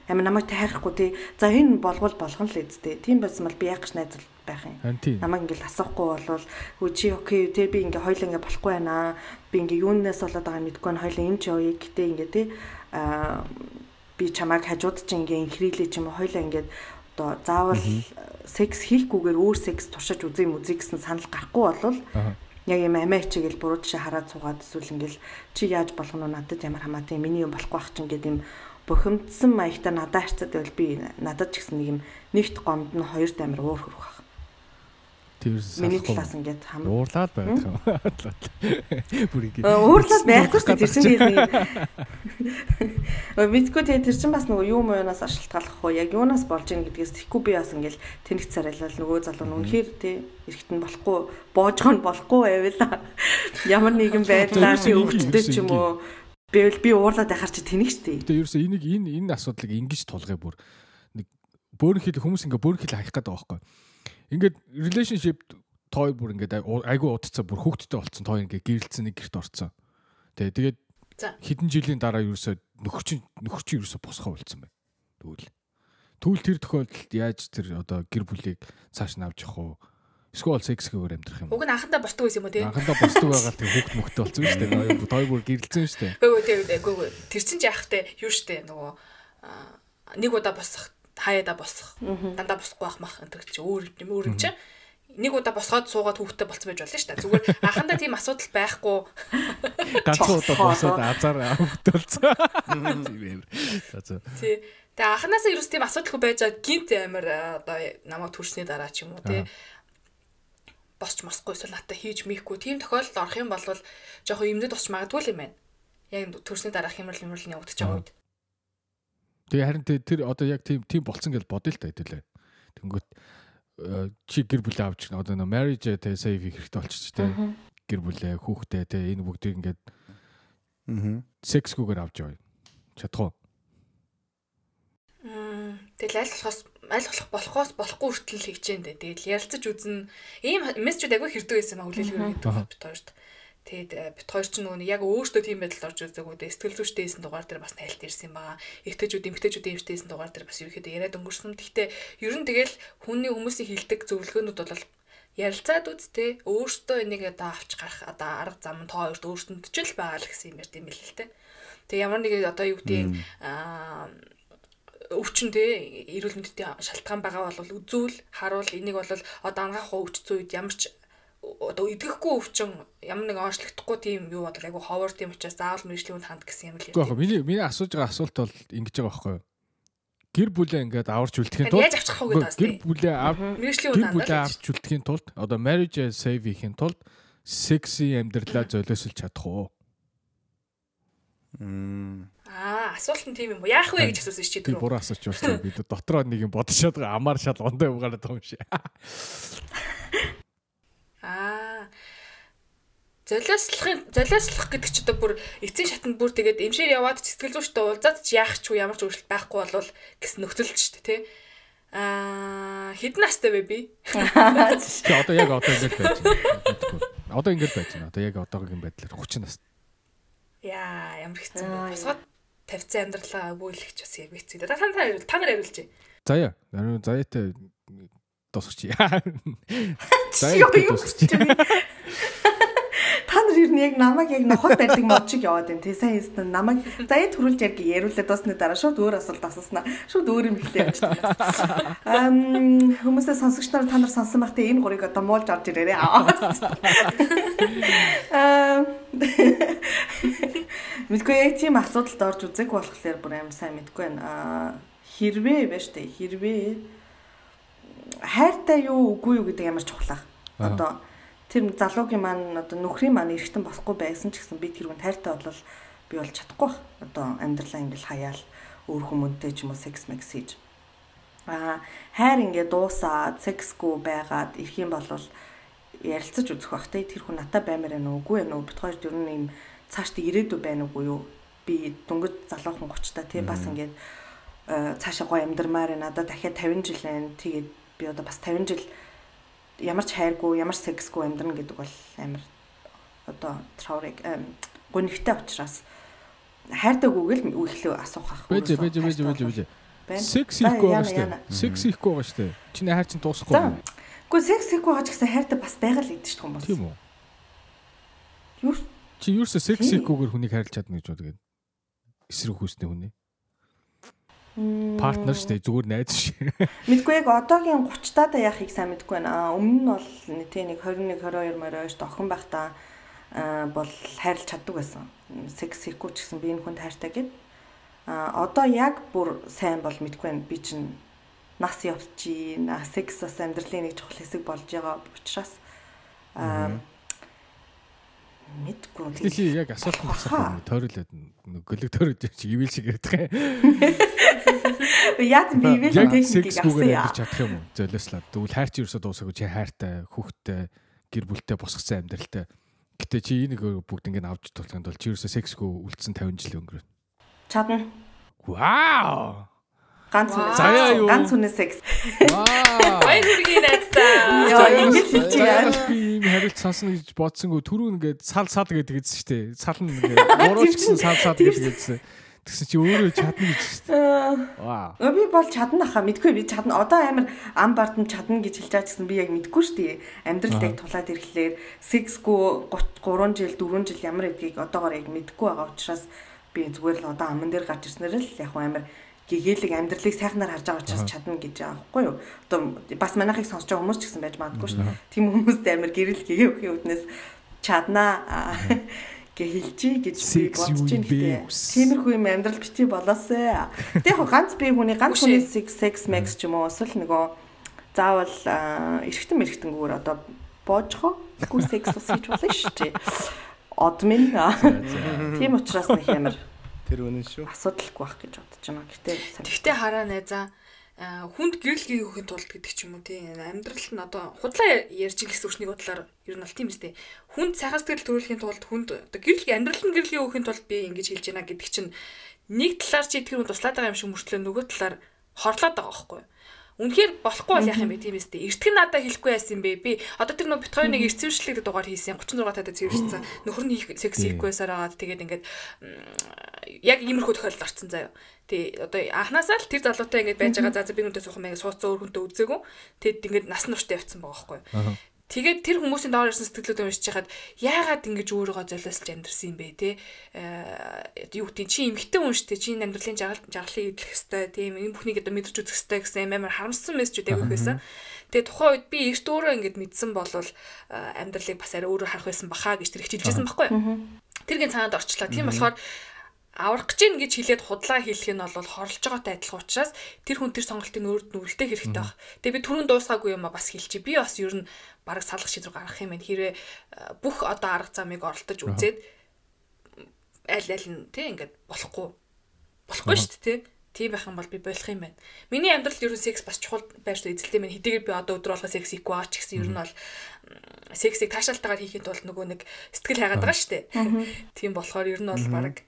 амар намайг тайрахгүй тий. За энэ болгол болгоно л үсттэй. Тийм байсан бол би яг ч найзал байх юм. Намайг ингээл асуухгүй болвол хөө чи окей те би ингээ хоёул ингээ болохгүй байна би ингээ юунаас болоод байгааг мэдгүй байна хоёул энэ ч явъя гэтээ ингээ аа би чамайг хажууд чи ингээ инхрийлээ ч юм уу хоёлаа ингээд одоо заавал секс хийхгүйгээр өөр секс туршиж үзье мүзий гэсэн санал гарахгүй болвол яг юм амиа хичээгэл буруу жишээ хараад суугаад эсвэл ингээл чи яаж болох нь надад ямар хамаатай миний юм болохгүй бах чинь гэдэг юм бухимдсан маягта надад харцад байвал би надад ч гэсэн нэг юм нэгт гомд нь хоёр дамир уур хөрөх Миний талаас ингээд хам. уурлаад байдаг юм. *laughs* Бүр ингэ. Уурлаад байхгүй шүү дээ. Тэр чинь тийм. Мэдгүй тэгээ тэр чинь бас нөгөө юу муунаас ашиглах уу яг юунаас болж ийн гэдгээс тэгэхгүй би бас ингээл тэнэг царайлал нөгөө залуу нь үнэхээр тий эргэтэн болохгүй боожгоо нь болохгүй байвал *laughs* ямар нэгэн байдлаар би өвчтөд ч юм уу Бэвэл би уурлаад байхаар чи тэнэг штий. Тэгээ ерөөсөө энийг энэ энэ асуудлыг ингэж тулгая бүр нэг бөөрн хил хүмүүс ингээ бөөрн хил хаях гэдэг байгаа байхгүй. Ингээд relationship тоо бүр ингээд айгүй удацаа бүр хүүхдтэй болцсон тоо ингээ гэрэлцсэн нэг гэрт орцсон. Тэгээ тэгээд хэдэн жилийн дараа ерөөсөө нөхөрчин нөхөрчин ерөөсөө босгоо болцсон байна. Тэгвэл Тэгвэл тэр тохиолдолд яаж тэр одоо гэр бүлийг цааш нь авч явах вэ? Эсвэл секс гэгээр амьдрах юм. Уг нь анхандаа босдог байсан юм уу те? Анхандаа босдог байгаа л тэг хүүхд мөхтэй болсон шүү дээ. Той бүр гэрэлцэн шүү дээ. Үгүй ээ. Тэр чинь яахтай юу шүү дээ нөгөө нэг удаа босох хаяада босох. Дандаа босохгүй байх мах энэ чи өөр юм өөр юм чи. Нэг удаа босгоод суугаад хүүхдтэй болцсон байж болно шүү дээ. Зүгээр анхандаа тийм асуудал байхгүй. *laughs* Ганцхан удаа босоод азар болцсон. *laughs* Тий. Тэгээ анханасаа ерөөс тийм асуудалгүй байж байгаа гинт амир одоо намайг төрсний дараа ч юм уу тий босч мосхгүй эсвэл натаа хийж мийхгүй тийм тохиолдолд орох юм бол жоохон юмнэд босч магадгүй юм байна. Яг төрсний дараах хямрал хямрал явагдаж байгаа үед. Тэгээ харин тэр одоо яг тийм тийм болцсон гэж бодъё л та хэдүүлээ. Тэнгүүт э, чи гэр бүлээ авч одоо нөө marriage тэ save хэрэгтэй болчих тэ. Гэр бүлээ, хүүхдээ тэ энэ бүгдийг ингээд аа сексгүйгээр авч яваа. Чадах уу? Тэгэл аль болохоос аль болох болохоос болохгүй хүртэл хийж дээ. Тэгэл ярилцаж үзнэ. Ийм мессежүүд агүй хэрдэг байсан маа хүлээлгээр гэдэг бит хоёрт. Тэгээд э, бит хоёр ч нөгөө яг өөртөө тийм байдалд орж үздэг үү. Сэтгэл зүйчтэйсэн дугаар дээр бас тайлт ирсэн байгаа. Эмгтээчүүд эмгтээчүүд эмгтээсэн дугаар дээр бас ерөөхдөө яриад өнгөрсөн. Гэхдээ ер нь тэгэл хүний хүмүүсийн хилдэг зөвлөгөөнүүд бол ярилцаад үзтээ өөртөө энийг одоо авч гарах одоо арга зам тоо хоёрт өөртөнд ч л байгаа л гэсэн юм ярьд юм бэл л те. Тэгээ ямар нэг одоо юу гэдэг аа өвчнөдөө эрүүл мэндэд шалтгаан байгаа бол үзүүл харуул энийг бол одоо ангаах өвчцэн үед ямар ч одоо идэхгүй өвчин ямар нэг онцлогдохгүй тийм юу бодол айгу ховор тийм учраас заавал мэрэгжлийн хүнд ханд гэсэн юм л ярьдаг. Миний миний асууж байгаа асуулт бол ингэж байгаа байхгүй юу? Гэр бүлээ ингээд аварч үлдэхийн тулд яаж авчих вэ гэдэг гэр бүлээ ав мэрэгжлийн хүнд гэр бүлээ авч үлдэхийн тулд одоо marriage save хийхин тулд секси амьдралаа золиослж чадах уу? Аа, асуулт нь тийм юм уу? Яах вэ гэж асуусан чи тэр. Би буруу асууж байна. Би дотроо нэг юм бодчиход байгаа. Амаар шал ондоо угаараад байгаа юм шиг. *laughs* Аа. Золиослохын золиослох гэдэг чи одоо бүр эцсийн шатанд бүр тэгээд эмшээр яваад сэтгэл зүйчтэй уулзаад ч яах ч ямар ч өөрчлөлт байхгүй болвол гэсэн нөхцөл ч шүү дээ, тий. Аа, хэдэн настай вэ би? Чи одоо яг одоо ингэж байж байна. Одоо ингэж байж байна. Одоо яг одоогийн байдлаар 30 настай. Яа, ямар хэцүү. Босгоод тавьсан амьдралаа өгөөлөгч бас яг хэцүү. Та та нар та нар хариулж. Заяа. Ариун заяатай тусч. Заяа тусч. Та нар ер нь яг намайг яг нохол байдаг мод шиг яваад байна. Тэ сайн хэлсэн намайг заяа төрүүлж яг яриулаад дуусны дараа шууд өөр асуулт асууснаа. Шууд өөр юм хэлээ явж байна. Ам хүмүүсээ сонсогч нар та нар сонсон байх тэ энэ гурыг одоо муулж орж ирээрээ. Аа Мэдгүй яг тийм асуудалд орж үзэг болохоор бүр амар сайн мэдгүй байна. Хэрвээ байж тээ хэрвээ хайртай юу үгүй юу гэдэг ямар чухал аа. Одоо тэр залуугийн маань одоо нөхрийн маань эргэтэн босхгүй байсан ч гэсэн би тэр хүн хайртай болол би бол чадахгүй бах. Одоо амьдралаа ингээл хаяал өөр хүмүүнтэй ч юм уу секс мексэж. Аа хайр ингээ дуусаад сексгүй байгаад ирэх юм бол ярилцаж үзэх бах те тэр хүн натаа баймаар байна уу үгүй байна уу бит хоёр ер нь юм цаашдаа ирээдүй байна уугүй юу? Би дөнгөж залуухан 30 та тий бас ингээд э, цаашаа гоо амьдрмаар надад дахиад 50 жил байна. Тэгээд би одоо бас 50 жил ямар ч хайргүй, ямар сексгүй амьдрна гэдэг бол амар одоо траурыг гонигтай учраас хайртайгүйг л үхлөө асуух ах. Бэж бэж бэж бэж бэж. Секс хийхгүй байгаа шүү дээ. Секс хийхгүй байгаа шүү дээ. Чиний хайр чинь дуусахгүй. Гэхдээ секс хийхгүй байгаа ч гэсэн хайртай бас байгаа л идэв шүү хүмүүс. Тийм үү? Юу Чи юурсээ секс хийхгүйгээр хүнийг хайрлаж чадна гэж боддог. Эсрэг хүүсний хүний. Партнер шүү дээ зүгээр найз шиг. Мэдгүй яг одоогийн 30 таа яахыг сайн мэдгүй байна. Өмнө нь бол нэг тийм нэг 21 22 морой шүү охин байхдаа аа, бол хайрлаж чаддаг байсан. Секс хийхгүй ч гэсэн би энэ хүнд хайртай гэд. Аа одоо яг бүр сайн бол мэдгүй байна. Би чинь нас явчихин. Секс бас амьдралын нэг чухал хэсэг болж байгаа учраас аа мэдгүй. Тэгэл яг асуулт асуух тойруулаад нэг гөлөг тойрож чи ивэл шиг ярьдаг. *laughs* *laughs* Яг би ивэл техникийг авсан яа. чадах юм уу? Золиослаа. Тэгвэл хайр чи ерөөсөө дуусаагүй чи хайртай, хүүхдтэй, гэр бүлтэй босгосон амьдралтай. Гэтэ чи энийг бүгд ингэ авч тулахын тулд чи ерөөсөө сексгүй үлдсэн 50 жил өнгөрөө. Чадна. Вау! Ганц үнэ. Ганц үнэ секс. Вау! Баяр хүргэе найздаа. Яа, ингэж хэлж Заяа байгаа. би ийм хариулт сонсно гэж бодсонгүй түрүү ингээд сал сал гэдэг гэсэн шүү дээ. Сал нь ингээд *laughs* мууруулч гэсэн сал сал гэдэг гэсэн. Тэгсэн чи өөрөө чадна гэж шүү дээ. Өө би бол чадна хаа мэдгүй би чадна. Одоо амар ам бардам чадна гэж хэлж байгаа гэсэн би яг мэдгүй шүү дээ. Амьдралыг тулаад ирэхлээр сексгүй 3 жил 4 жил ямар гэдгийг одоогоор яг мэдгүй байгаа учраас би зүгээр л одоо аман дээр гарч ирснээр л яг амар гэгээлэг амьдралыг сайхнаар харж байгаа учраас чадна гэж байгаа байхгүй юу. Одоо бас манайхыг сонсож байгаа хүмүүс ч гэсэн байж магадгүй шүү. Тийм хүмүүст амар гэрэл гэгээвхийн үднээс чаднаа аа, гэж хэлчихье гэж би бодож юм байна бэ? гэхдээ тиймэрхүү юм амьдрал бити болоосаа. Тэг яг ганц би хүний ганц хүний секс мэкс ч юм уу эсвэл нөгөө заавал аа, эргэтэн эргэтэнгүүр одоо боожхоо гүү секс ус хийж болно шүү дээ. Одмин. Тийм учраас нэг амар Тэр үнэн шүү. асуудалгүй байх гэж бодож байна. Гэтэ Тэгтээ хараа найзаа хүнд гэрэл гээхийн тулд гэдэг ч юм уу тий амьдралд нь одоо худлаа ярьж гэсэн үгшний бодлоор ер нь бол тийм үстэй хүнд сайхан сэтгэл төрүүлэхийн тулд хүнд одоо гэрэл амьдрал нь гэрэл гээхийн тулд би ингэж хэлж байна гэдэг чинь нэг талаар чи тэр хүн туслаад байгаа юм шиг мөртлөө нөгөө талаар хорлоод байгаа байхгүй юу Үнэхээр болохгүй бол яах юм бэ тийм эстэй. Эртхэн надад хэлэхгүй яасан юм бэ? Би одоо тэр нөө бит хоёр нэг эрсвэршлэгдэ дугаар хийсэн. 36 таатай цэвэршсэн. Нөхөр нь секс хийхгүй байсаар агаад тэгээд ингээд яг иймэрхүү тохиолдол орцсон заяа. Тий одоо анханасаа л тэр залуутай ингээд байж байгаа. За би нүдээ суух юм ингээд сууцсан өөр хүнтэй үзээгүй. Тэгэд ингээд нас нартай явцсан байгаа байхгүй? Тэгээд тэр хүмүүсийн доор ирсэн сэтгэлүүд уншиж хахад яагаад ингэж өөрийгөө золиослж амьдрсан юм бэ те? Э юу гэдэг чи эмхтэн хүн штэ чи энэ амьдралын жаргал жаргалыг идэх хэвээр тийм энэ бүхнийг одоо мэдэрч үзэх хэвээр гэсэн амар харамссан мессежүүд яг байсан. Тэгээд тухайн үед би эрт өөрөө ингэж мэдсэн болвол э, амьдралыг бас арай өөрөөр харах байсан баха гэж тэр хичээлжсэн байхгүй юу? Тэргийн цаанад орчлоо. Тийм болохоор аврах гэж гин гэж хэлээд худлаа хэлэх нь бол хорлож байгаатай адилхан учраас тэр хүн тэр сонголтыг өөрөд нүрэлтэй хэрэгтэй баг. Тэгээ би түрүүн дуусгаагүй юм а бас хэлчихье. Би бас ер нь бараг салах шийдвэр гаргах юм байна. Хэрвээ э, бүх одоо арга замыг оролдож үзээд аль аль нь тий ингээд болохгүй. Болохгүй шүү дээ тий. Тийм байх юм бол би болох юм байна. Миний амьдралд ер нь секс бас чухал байр суурь эзэлтэй байна. Хэдийгээр би одоо өдөр болгоо секс хийхгүй байгаа ч гэсэн ер нь бол сексийг таашаалтайгаар хийхэд бол нөгөө нэг сэтгэл хайгаад байгаа шүү дээ. Тийм болохоор ер нь бол бараг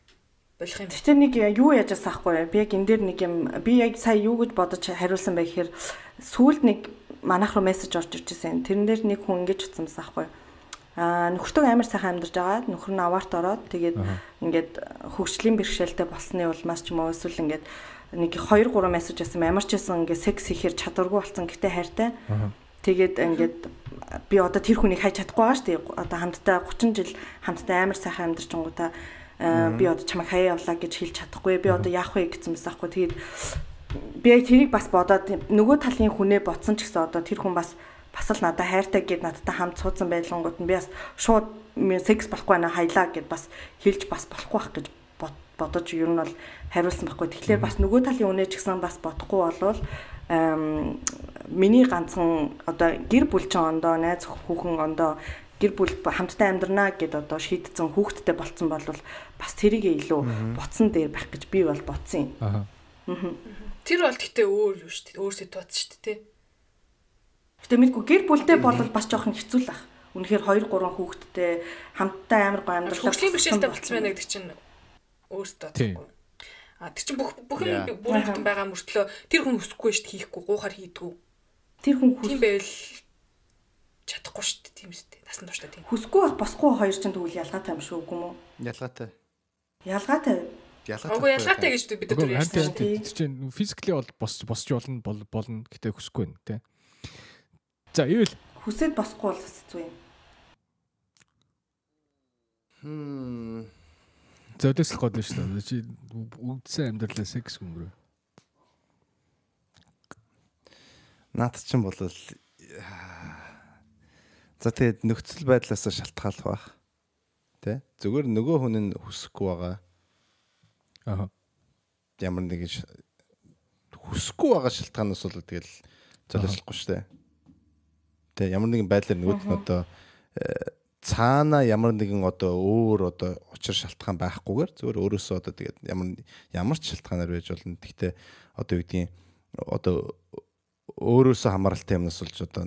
болох юм. Гэтэ нэг юу яаж асаахгүй юу? Би яг энэ дээр нэг юм би яг сая юу гэж бодож хариулсан байх гэхээр сүүлд нэг манайх руу мессеж орж ирж байсан. Тэрэн дээр нэг хүн ингэж утсан байсан байхгүй? Аа нөхөртөө амар сайхан амьдарч байгаа. Нөхөр нь аваарт ороод тэгээд ингээд хөгжлийн бэрхшээлтэй болсны улмаас ч юм уу эсвэл ингээд нэг 2 3 мессеж байсан. Ямар ч байсан ингээд секс хийхээр чадваргүй болсон гэтээ хайртай. Тэгээд ингээд би одоо тэр хүнийг хайж чадахгүй байгаа шүү дээ. Одоо хамтдаа 30 жил хамтдаа амар сайхан амьдарч өнгөтэй би одоо чамайг хаяа явлаа гэж хэлж чадахгүй. Би одоо яах вэ гэсэн байсан байхгүй. Тэгээд би яг тэрийг бас бодоод нөгөө талын хүнээ ботсон ч гэсэн одоо тэр хүн бас бас л надад хайртай гэд надтай хамт суудсан байлгангууд нь би бас шууд секс болохгүй байна хайлаа гэд бас хэлж бас болохгүй байх гэж бод- бодож ер нь бол хариулсан байхгүй. Тэгэхээр бас нөгөө талын үнэ ч гэсэн бас бодохгүй болвол миний ганцхан одоо гэр бүл чинь ондоо найз хүүхэн ондоо гэр бүл хамтдаа амьдрнаа гэд одоо шийдсэн хүүхэдтэй болцсон бол бас тэрийг илүү ботсон дээр байх гэж би бол бодсон юм. Аа. Тэр бол гэтээ өөр юу шүү дээ. Өөр ситуац шүү дээ. Гэтэ мэдгүй гэр бүлтэй бол бас жоохон хэцүү л ах. Үнэхээр 2 3 хүүхэдтэй хамтдаа амар гоо амьдрал Хөгжлийн бэрхшээлтэй болцсон байна гэдэг чинь өөр ситуац Тийм. байхгүй. А тэр чинь бүх бүх Yeah. юм бүрэн бүтэн байгаа мөртлөө тэр хүн хүсэхгүй шүү дээ хийхгүй гуухаар хийдгүү. Тэр хүн хүс Тийм байвал чадахгүй шүү дээ. Тийм үстэй. Насан туршдаа тийм. хүсгүй байх босгүй хоёр ч тэгвэл ялгаатай юм шүү үгүй мүү? Ялгаатай. Ялгаатай. Ялгаатай. Угу ялгаатай гэж бид хамт ярьсан шүү дээ. тэр чинь физикли бол босч босч болно бол- болно гэтээ хүсэхгүй байна тий. За ивэл Хүсээд босгүй бол хэцүү юм. Хм. золиослох гол шүү дээ. Чи үдсэн амьдралаа секс өнгөрөө. Наад чинь бол За тэгээд нөхцөл байдлаас шалтгаалх байх. Тэ? Зүгээр нөгөө хүн нь хүсэхгүй байгаа. Аа. Ямар нэгэн ш- хүсэхгүй байгаа шалтгаанаас бол тэгэл золиослохгүй шүү дээ. Тэ ямар нэгэн байдлаар нөгөөд нь одоо э, цаана ямар нэгэн одоо өөр одоо учир шалтгаан байхгүйгээр зүгээр өөрөөсөө одоо тэгээд ямар ямар ч шалтгаанаар байж болно. Гэхдээ одоо юу гэдгийг одоо өөрөөсөө хамааралтай юмнаас болж одоо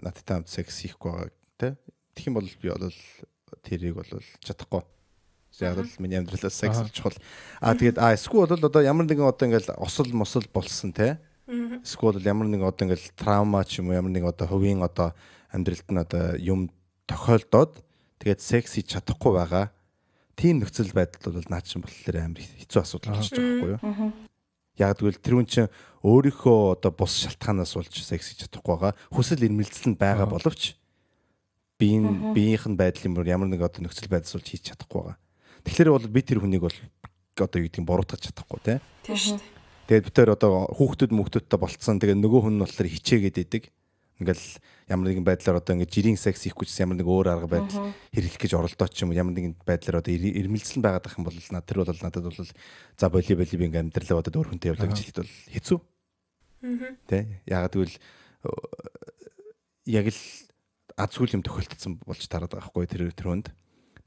надтай хамт секс хийхгүй байгаа тий. Тэгэх юм бол би бол тэрийг бол чадахгүй. Яг л миний амьдралаас секс чухал. Аа тэгээд аа эсвэл бол одоо ямар нэгэн одоо ингээл осол мосол болсон тий. Эсвэл бол ямар нэгэн одоо ингээл траума ч юм уу ямар нэгэн одоо хувийн одоо амьдралд нь одоо юм тохиолдоод тэгээд секс хийж чадахгүй байгаа. Тийм нөхцөл байдал бол наад чинь болохоор амар хэцүү асуудал болчихж байгаа байхгүй юу? Яг тэгвэл тэр хүн чинь өөрийнхөө одоо бус шалтгаанаас болж секс хийж чадахгүй байгаа. Хүсэл эрмэлзэл нь байгаа Аа. боловч биеийн биеийнх нь байдлын бүр ямар нэг одоо нөхцөл байдлаас болж хийж чадахгүй байгаа. Тэгэхээр бол би тэр хүнийг бол одоо юу гэдгийг буруутгах чадахгүй тий. Тийм шүү дээ. Тэгээд бид тэр одоо хүүхдүүд мөхтөдтэй болцсон. Тэгээд нөгөө хүн нь болохоор хичээгээд идэг. Ингээл ямар нэгэн байдлаар одоо ингээд жирийн секс хийхгүй ч ямар нэг өөр арга байдал хэрэглэх гэж оролдоод ч юм уу ямар нэгэн байдлаар одоо ир- ирмэлцэл байгаад ах юм бол над тэр бол надад бол за боли боли би ингээд амьдралаа одоо өөр хүнтэй явлаа гэж хэлэхэд бол хэцүү. Тэ ягаад гэвэл э, яг л аз сүүл юм тохиолдсон болж тараад байгаа хгүй тэр тэр хүнд.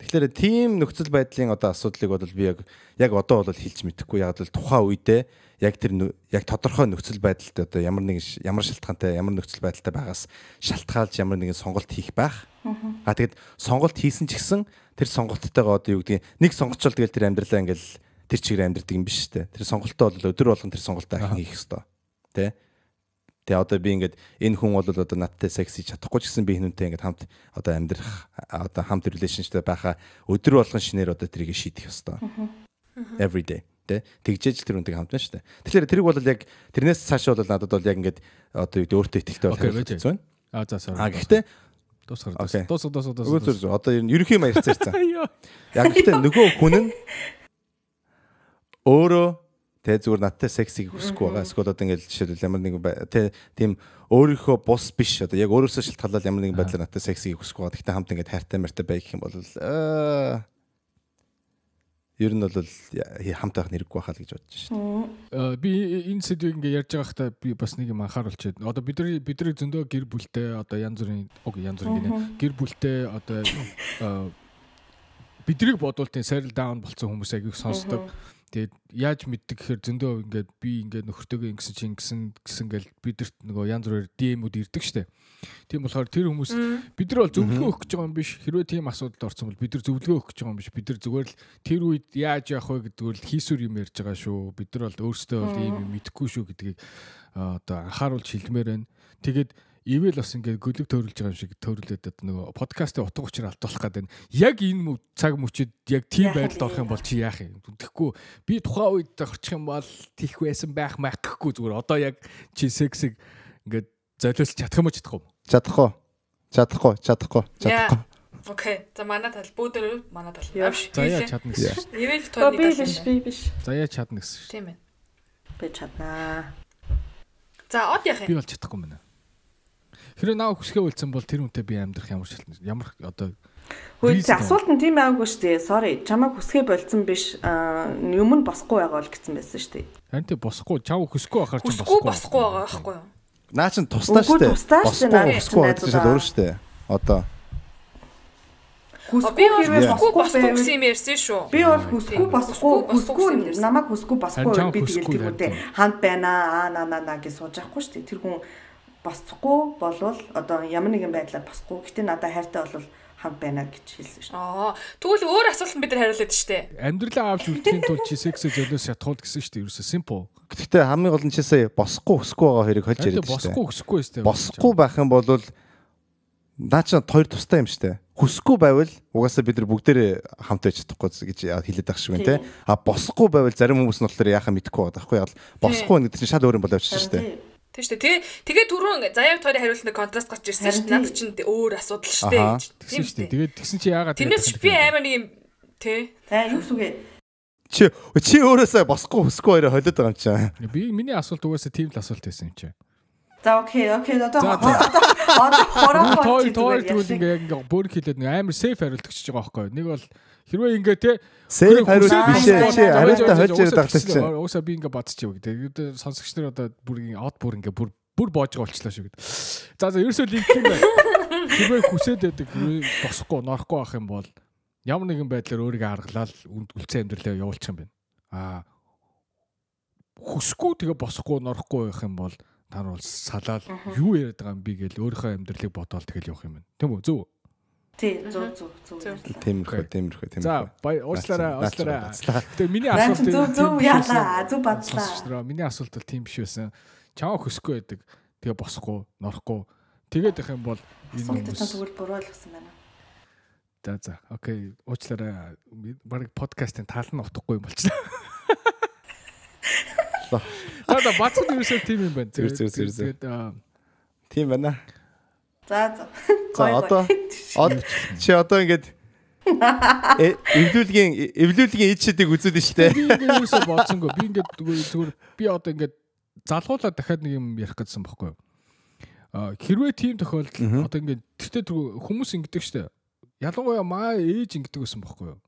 Тэгэхээр тийм нөхцөл байдлын одоо асуудлыг бол би яг яг одоо бол хэлж мэдэхгүй яг л тухайн үедээ яг тэр яг тодорхой нөхцөл байдалд одоо ямар нэгэн ямар шалтгаантай ямар нөхцөл байдалтай байгаас шалтгаалж ямар нэгэн сонголт хийх байх. А тэгэд сонголт хийсэн ч гэсэн тэр сонголттойгоо одоо юу гэдгийг нэг сонгоцол тэгэл тэр амьдралаа ингээл тэр чигээр амьдрдаг юм биш үү? Тэр сонголтоо бол өдөр болгон тэр сонголтоо ахин хийх хэвээр. Тэ? Тэгээ одоо би ингээд энэ хүн бол одоо надтай секс хийж чадахгүй ч гэсэн би хинүнтэй ингээд хамт одоо амьдрах одоо хамт relationship байхаа өдөр болгон шинээр одоо тэрийг шийдэх ёстой. Every day тэ тэгжээж л тэр үнтэй хамт байна шүү дээ. Тэгэхээр тэрийг бол яг тэрнээс цааш бол надад бол яг ингээд одоо юу гэдэг өөртөө ихтэй бол Окей, хариулт байж. хэцүү байна. Аа за sorry. А гэхдээ дуусгар дуусгар дуусгар дуусгар. Одоо ер нь ерөнхий маяг ярьцсан. Аяа. *laughs* Яг гэхдээ нөгөө хүн нь өөрөө тэ зүгээр надтай сексийг хүсэхгүй байгаа. Эсвэл одоо ингээд жишээлбэл ямар нэгэн тэ тийм өөрийнхөө бус биш одоо яг өөрөөсөө шалтгаалаад ямар нэгэн байдлаар надтай сексийг хүсэхгүй байгаа. Гэхдээ хамт ингээд хайртай мартай байх юм бол аа ер нь бол хамт байх нэргүй байхаа л гэж бодож шээ. Э, би энэ сэдвийг ингээ ярьж байгаа хта би бас нэг юм анхааруулчихэд одоо бидний бидний зөндөө гэр бүлтэй одоо янз бүрийн уг янз бүрийн гинэ гэр бүлтэй одоо бидрийг бодвол тийм settle down болсон хүмүүс аяг их сонсдог. Тэгээд яаж мэддэг гэхээр зөндөө ингээд би ингээд нөхөртөөгөө ингэсэн чинь ингэсэн гэсэн гэл бидэрт нөгөө янз бүрээр DM-үүд ирдэг штэ. Тийм болохоор тэр хүмүүс бид нар бол зөвлөгөө өгөх гэж байгаа юм биш. Хэрвээ тийм асуудалд орсон бол бид нар зөвлөгөө өгөх гэж байгаа юм биш. Бид нар зүгээр л тэр үед яаж яах вэ гэдгээр л хийсүр юм ярьж байгаа шүү. Бид нар бол өөрсдөө бол ийм юм мэдэхгүй шүү гэдгийг одоо анхааруулж хэлмээр байна. Тэгээд ивэл бас ингээд гөлөг төрүүлж байгаа юм шиг төрүүлээд одоо нөгөө подкастын утга учир алдуулах гэдэг. Яг энэ цаг мөчид яг тийм байдалд орох юм бол чи яах юм? Тэгэхгүй би тухайн үед орчих юм бол тийх байсан байх маяг гэхгүй зүгээр одоо яг чи сексиг ингээд золиос чадах юм уу чадахгүй? Чадахгүй. Чадахгүй. Чадахгүй. Чадахгүй. Окей. За манай тал бүүдэр манай тал. Яа. Авш. За яа чадна гэсэн. шүү дээ. Ивэж Өө тооны би тал. биш би биш. За яа чадна гэсэн. шүү. Тийм ээ. Би чаднаа. За од яах Би юм? бол чадахгүй юм байна. Хэрэв наа хүсгээ үлдсэн бол тэр үнтэй би амьдрах ямар шалтгаан ямар одоо Хөөе асуулт нь тийм байгаагүй шүү дээ. Sorry. Чамайг хүсгээ болцсон биш. Аа, Юм нь босхгүй байгаа л гэсэн байсан шүү дээ. харин тэ босхгүй чав хүсэхгүй байхаар чинь Хүсгүй босхгүй байгаа байхгүй юу? Наа чин тусдаа штэ, Босгүй наад хүсэхгүй байдаг чинь найзуудаа. өөр штэ. Одоо А, Би Хүсгүй хүсгүй босгүй гэсэн юм ярьсан шүү. Би бол хүсгүй босхгүй босгүй хүсгүй намайг хүсгүй босгүй би хүсгүй тэр үнтэй хамт байна аа на на на гэж сууж байхгүй шүү дээ. Тэр хүн босхгүй болвол одоо ямар нэгэн байдлаар босхгүй. Гэтэ надад хайртай болвол хамт байна гэж хэлсэн шүү. Аа. Тэгвэл өөр асуулт бид нар хариулаад штэ. амьдралаа авч үлдэхийн тулд чи сексээ золиос шатхууд гэсэн шүү дээ. Ерөөсө simple. гэхдээ хамгийн гол нь чисээ босхгүй хүсэхгүй байгаа хольж Харин яриад тэ штэ. босхгүй хүсэхгүй өстэй. Босхгүй байх юм бол наа чин хоёр тустай юм штэ. Хүсэхгүй байвал угаасаа бид нар бүгдээрээ хамт байж чадахгүй гэж хэлээд байх шиг байна те. А босхгүй байвал зарим хүмүүс нь болохоор яахаа мэдэхгүй байгаа байхгүй яг босхгүй гэдэг чинь шал өөр юм болоо авчих штэ. Тийм шүү дээ. Тэгээ түрүүн заяа тойрны хариултанд контраст гарч ирсэн шүү дээ. Наад чинь өөр асуудал шүү дээ. Тэгсэн шүү дээ. Тэгээд тэгсэн чи яагаад Тэрнээс би амар нэг юм тий. За юу сүгэ. Чи чи өөрөөсөө босхгүй хүсэхгүй хоёроо холиод байгаа юм чинь. Би миний асуулт угаасаа тийм л асуулт байсан юм чи. За окей, окей. Одоо За, одоо хороо Той болж той зүгээр тэгвэл ингээ ингээ бүр хэлээд нэг амар сейф хариулт гэж байгаа байхгүй юу? Нэг бол хэрвээ ингээ те Сейф хариулт биш ээ. Хариултаа хольж яриад байгаа чинь. Уусаа би ингээ бодчих юм гэдэг. Сонсогч нар одоо бүр ингээ од бүр ингээ бүр бүр боож байгаа болчлаа шүү гэдэг. За за ерөөсөө линк юм байна. Хэрвээ хүсээд байдаг хэрвээ босохгүй норохгүй байх юм бол ямар нэгэн байдлаар өөрийгөө аргалаад үнд үлцэн амьдралаа явуулчих юм байна. Аа хүсэхгүй тэгээ босохгүй норохгүй байх юм бол та нар бол салаад юу яриад байгаа юм би гэл өөрийнхөө амьдралыг бодоол тэгэл явах юм байна. Тийм үү? Зөв. Тий, зүг. Зүг. ярьлаа. Тиймэрхүү, тиймэрхүү, За тиймэрхүү. бай уучлаарай, уучлаарай. Тэгээ миний асуулт биш байсан. яалаа, зүг бадлаа. Миний асуулт бол тийм биш байсан. Чамаа хүсэхгүй байдаг. Тэгээ босохгүй, норохгүй. Тэгээд их юм бол энэ Асуулт чинь хүмүүс тэгвэл буруу ойлгосон байна. За за. Окей. Уучлаарай. Бараг подкастын тал нь утгагүй юм болчихлоо. *laughs* За за бацхан ерөөсөө тийм юм байна. Тэгээд Тийм байна. За за. За одоо од чи одоо ингээд *laughs* э- эвлүүлгийн эвлүүлгийн ид шидийг үзүүлнэ штэ. би ерөөсөө бодсонгүй. Би ингээд зүгээр би одоо ингээд залгуулаад дахиад нэг юм ярих гэсэн бохгүй юу? А хэрвээ тийм тохиолдол одоо ингээд тэртээ хүмүүс ингэдэг штэ. Ялангуяа маа ээж ингэдэг гэсэн бохгүй юу?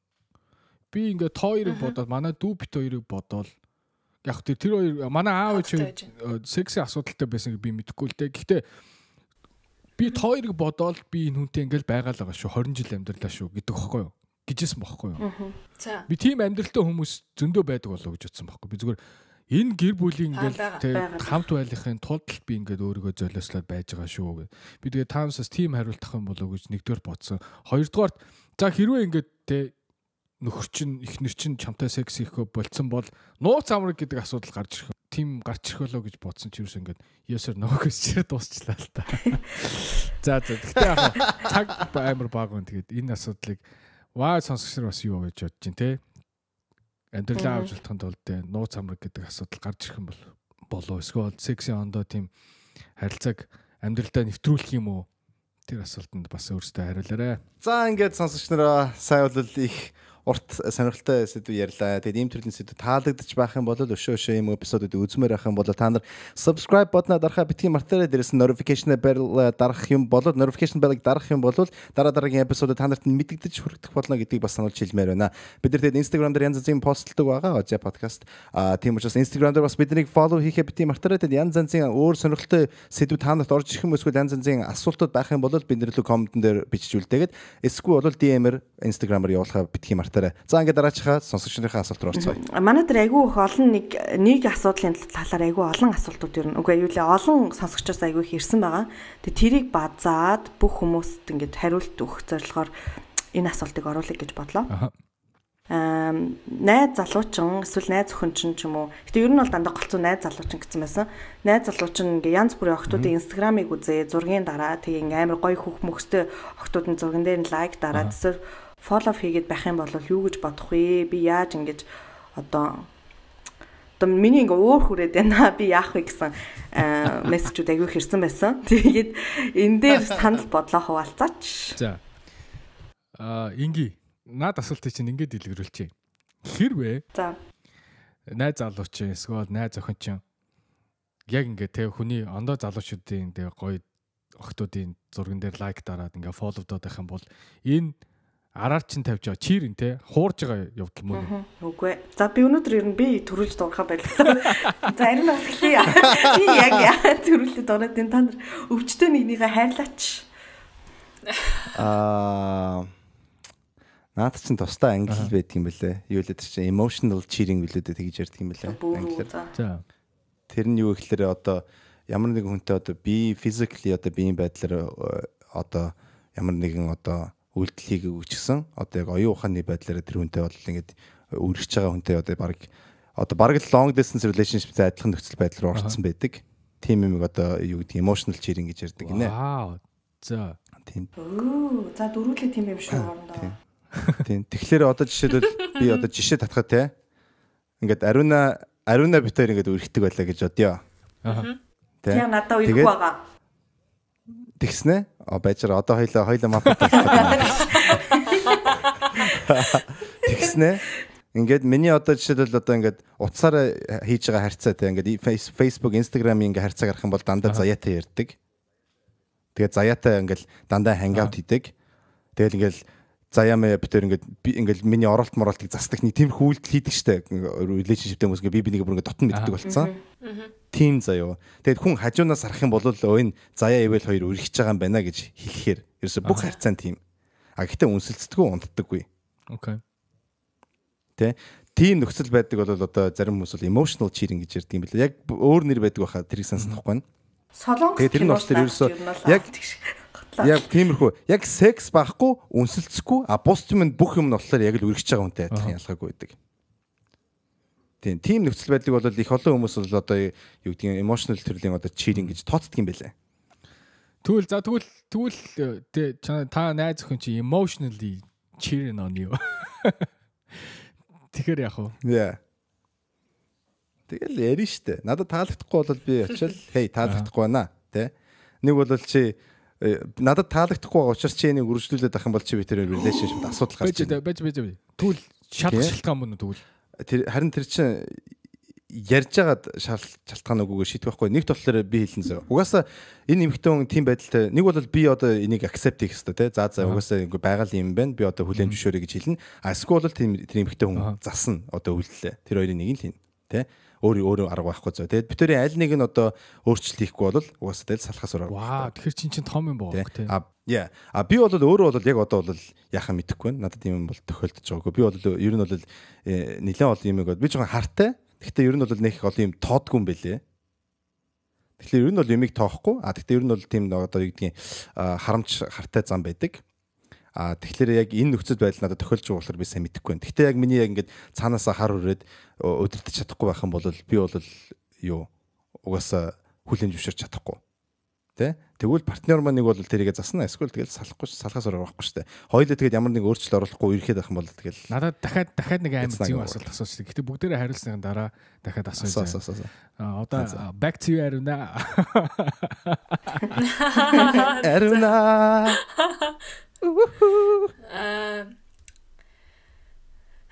Би ингээд тоо хоёрыг бодоод манай дүү бит хоёрыг бодоод яг тэр тэр хоёр манай аав ээж э, секси асуудалтай байсан гэж би мэдэхгүй л дээ. Гэхдээ би тоо хоёрыг бодоод би энэ хүнтэй ингээл байгаал байгаа шүү. 20 жил амьдралаа шүү гэдэг бохгүй юу? гэжсэн бохгүй юу? За. Би тийм амьдралтай хүмүүс зөндөө байдаг болоо гэж бодсон байхгүй. Би зүгээр энэ гэр бүлийн байгаа, тэг хамт байлахын тулд би ингээд өөрийгөө золиослоод байж байгаа шүү гэд. Би тэгээ таамсаас тийм хариулт авах юм болоо гэж нэгдүгээр бодсон. Хоёрдугаар за хэрвээ ингээд тэг нөхөр чин ихнэр чин чамтай секс хийхөө болцсон бол нууц амраг гэдэг асуудал гарч ирэх. Тим гарч ирэх болоо гэж бодсон чи юус ингээд no гэж чирээ дуусчлаа л та. За за гэхдээ яг цаг амар баг гон тэгээд энэ асуудлыг ваа сонсогч нар бас юу гэж бодож чинь те? Амьдралаа авч болохын тулд те нууц амраг гэдэг асуудал гарч ирэх юм бол болоо эсвэл секси ондоо тийм харилцааг амьдралдаа нэвтрүүлэх юм уу? Тэр асуултанд бас өөрөөсөө хариулаарай. За ингээд сонсогч нараа сайн бол их урт сонирхолтой сэдв ярьлаа. Тэгээд ийм төрлийн сэдв таалагдчих байх юм бол өшөө өшөө ийм эпизодыг үзмээр байх юм бол та нар subscribe бодноо дарахаа битгий мартаарай. Дээрээс нь notification bell дарах юм бол notification bell-ыг дарах юм бол дараа дараагийн эпизодод та нарт мэдэгдэж хүрэх болно гэдгийг бас сануулж хэлмээр байна. Бид нар тэгээд Instagram дээр янз бүрийн постлдог байгаа. Озя подкаст. Аа тийм учраас Instagram дээр бас биднийг follow хийхээ битгий мартаарай. Тэгээд янз янзын өөр сонирхолтой сэдв та нарт орж ирэх юм эсвэл янз янзын асуултууд байх юм бол бид нар лөө комментэн дээр бичиж үлдээгээд эсвэл бол DM-ээр Instagram-аар явуулахаа битгий мартаарай. За ингээд дараачихаа сонсогч нарын асуулт руу орцгоё. Манай дээр айгүй их олон нэг нэг асуудлын талаар айгүй олон асуултууд ирнэ. Үгүй юу лээ олон сонсогчоос айгүй их ирсэн байгаа. Тэгээ тэрийг базаад бүх хүмүүст ингээд хариулт өгөх зорилгоор энэ асуултыг оруулах гэж бодлоо. Аа найз залуучин эсвэл найз охин ч юм уу. Гэтэ ер нь бол дандаа голцоо найз залуучин гэсэн байсан. Найз залуучин ингээ янз бүрийн охтуудын инстаграмыг үзээ, зургийн дараа тэгээ ингээ амар гоё хүүх мөхстэй охтуудын зурган дээр нь лайк дараад эсвэл фоллоу хийгээд байх юм бол юу гэж бодох вэ? Би яаж ингэж одоо одоо миний ингээ өөр хүрээд байна. *laughs* Би яах вэ гэсэн мессежүүд аягүй хэрсэн байсан. *laughs* Тэгээд энэ дээр санал бодлоо хуваалцаач. За. Аа инги наад асуултыг чинь ингээд дэлгэрүүлчихье. Хэрвээ За. найз залуучин эсвэл найз охин чинь яг ингээ тэг хүний ондоо залуучуудын тэг гоё охтуудын зурган дээр лайк дараад ингээ фолловдоод байх юм бол энэ араар чин тавьж байгаа чирэн те хуурж байгаа явдал мөн? Үгүй. За би өнөөдөр ер нь би төрүүлж дуурхаа байлаа. За харин бас хэлье. Би яг яа төрүүлээд дураад энэ та нар өвчтөө нэгнийгээ хайрлаач. Аа Наад чинь тусдаа англи байдаг юм бэлээ. Юу л гэдэг чинь emotional cheating билүүдээ тэгж ярьдаг юм бэлээ. Англиар. За. Тэр нь юу гэхээр одоо ямар нэгэн хүнтэй одоо би physically одоо биеийн байдлаар э, одоо ямар нэгэн одоо үйлдэл хийгээгүй ч гэсэн одоо яг оюун ухааны байдлаар тэр хүнтэй бол ингээд үргэж байгаа хүнтэй одоо баг одоо баг л long distance relationship-тэй адилхан нөхцөл байдал руу орсон байдаг. Тийм юм одоо юу гэдэг emotional cheating гэж ярьдаг гинэ. Вау. За. Тийм. Өө, за дөрүүлээ тийм юм шүү хоорондоо. Тийм. Тэгэхээр одоо жишээлбэл би одоо жишээ татхаа те. Ингээд ариуна ариуна битээр ингээд үргэлдэг байлаа гэж бодё. Аха. Тэ. Тийм надад Тэгээд- байгаа. Тэгснэ. А байчаар одоо хоёлаа хоёлаа мапад. Тэгснэ. Ингээд миний одоо жишээлбэл одоо ингээд утсаараа хийж байгаа харьцаа те ингээд Face- Facebook, Instagram-ийн ингээд харьцааг харах юм бол дандаа заяатай ярьдаг. Тэгээд заяатай ингээд дандаа hangout хийдэг. Тэгэл ингээд заяа мэ битэр ингээд би ингээд миний оролт моролтыг засдаг нэг тиймэрхүү үйлдэл хийдэг штэ. Relationship-тэй хүмүүс ингээд би бинийг бүр ингээд дотн мэддэг болсон. Тим заяа. Тэгэд хүн хажуунаас харах юм бол энэ заяа ивэл хоёр үргэлж байгаа юм байна гэж хэлэхээр ерөөсө бүх харьцаа нь тийм. А гэхдээ үнсэлцдэггүй унтдаггүй. Окей. Тэ. Тийм нөхцөл байдаг бол одоо зарим хүмүүс бол emotional cheating гэж ярьдаг юм билээ. Яг өөр нэр байдаг баха тэрийг санахгүй байна. Солонгос тэр нь болохоор ерөөсөө яг- Яг тиймэрхүү. Яг секс байхгүй, үнсэлцэхгүй, а бус юм бүх юм нь болохоор яг л үргэлж байгаа хүнтэй адилхан ялгаагүй байдаг. Тийм, тийм нөхцөл байдлыг бол их олон хүмүүс бол одоо юу гэдгийг emotional төрлийн одоо cheating гэж тооцдог юм байлаа. Тэгвэл за тэгвэл тэгвэл та найз охин чи emotionally cheering on you. *laughs* Тэгэхээр яг уу. Яа. Тэгэл ярина штэ. Надад таалагдахгүй бол би очил хей таалагдахгүй байна тэ. Нэг бол чи надад таалагдахгүй байгаа учраас чи энийг үргэлжлүүлээд авах юм бол чи би тэр relationship асуудал гарч Бэж ирнэ. бэж бэж. Тэгвэл шалгах шалтгаан мөн үү тэгвэл. тэр харин тэр чинь ярьж байгаад шал- шалтгаан үгүйгээ шийдэх байхгүй. Нэгт болохоор би хэлэн зөө. Угаасаа энэ эмхтэн хүн тийм байдалтай нэг бол би одоо энийг accept хийх хэрэгтэй те. За за угаасаа ингээ байгаа юм байна. Би одоо хүлээн зөвшөөрөе гэж хэлнэ. А эсвэл бол тийм тэр эмхтэн хүн засна одоо үйлдэлээ. Тэр хоёрын нэг нь л хийнэ. Те. Өөр өөр арга байхгүй зөө. Тэгээд бид тэрийн аль нэг нь одоо өөрчлөлт хийхгүй бол угаасаа тэл салхаас ураа. Вау, тэгэхээр чин чин том юм Тэ. боо тий. А яа. А би бол өөрөө бол яг одоо бол яхаа мэдэхгүй байна. Надад юм бол тохиолдож байгаагүй. Би бол ер нь бол э, нэлээд олон юм гээд би жоохон хартай. Гэхдээ ер нь бол нэг олон юм тоодгүй юм бэлээ. Тэгэхээр ер нь бол юмыг тоохгүй. А гэхдээ ер нь бол тийм одоо юу гэдгийг харамч хартай зам байдаг. А тэгэхээр яг энэ нөхцөл байдал надад тохиолж байгаа болохоор би сайн мэдэхгүй байна. Гэхдээ яг миний яг ингэж цаанаасаа хар үрээд ö, удирдах чадахгүй байх юм бол би бол юу угаасаа хүлэн зөвшөөрч чадахгүй. Тэ? Тэгвэл партнер маань нэг бол тэрийгэ засна. Эсвэл тэгэл салахгүй салхаас орох байхгүй шүү дээ. Хоёулаа тэгээд ямар нэг өөрчлөлт оруулахгүй ирэхэд байх юм бол тэгэл Надад дахиад дахиад нэг амар gonna асуулт асууж. Гэтэ бүгдээрээ хариулсны дараа дахиад асуу асууж. асуу асуу. А одоо back to you Aruna. *laughs* *laughs* *laughs* Аруна. Аа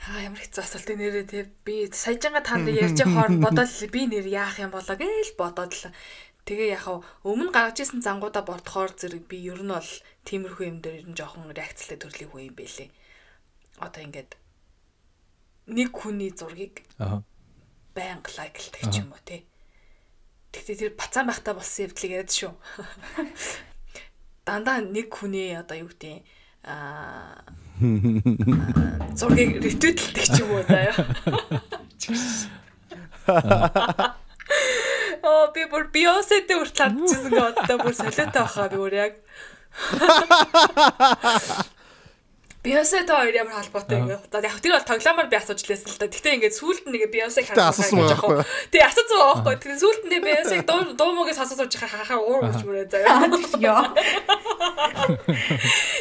Аа ямар хэцүү асуулт энэ нэрээ тий би саяжанга танд ярьж байгаа хооронд бодоод л би нэр яах юм болоо гэж бодоод л тэгээ яг хав өмнө гаргаж исэн зангуудаа бодохоор зэрэг би ер нь бол тиймэрхүү юм дээр ер нь жоохон реакцлээ төрлийн хүн юм байлээ. Одоо ингээд нэг хүний зургийг Аа. байнга лайклдаг ч юм уу тий. Тэгтээ тэр бацаан байхдаа болсон явдлыг яриад шүү. Дандаа нэг хүний одоо юу гэдэг аа зургийг ретвитлдэг ч юм уу заяа. Оо би бүр Beyoncé-тэй хүртэл хандчихсан гэдэг бүр солиотой баха би бүр яг. Beyoncé-тэй хоёр ямар холбоотой юм бэ? Яг тэр бол тоглоомоор би асууж лээсэн л да. Гэтэ ингээд сүүлд нь нэг Beyoncé Гэтэ асуусан байгаа байхгүй? Тий асуусан байхгүй. Тэгээ сүүлд нь Beyoncé дуу дуу мөгөөс асууж хахаа уур гэж бүрээ заяа. Яа.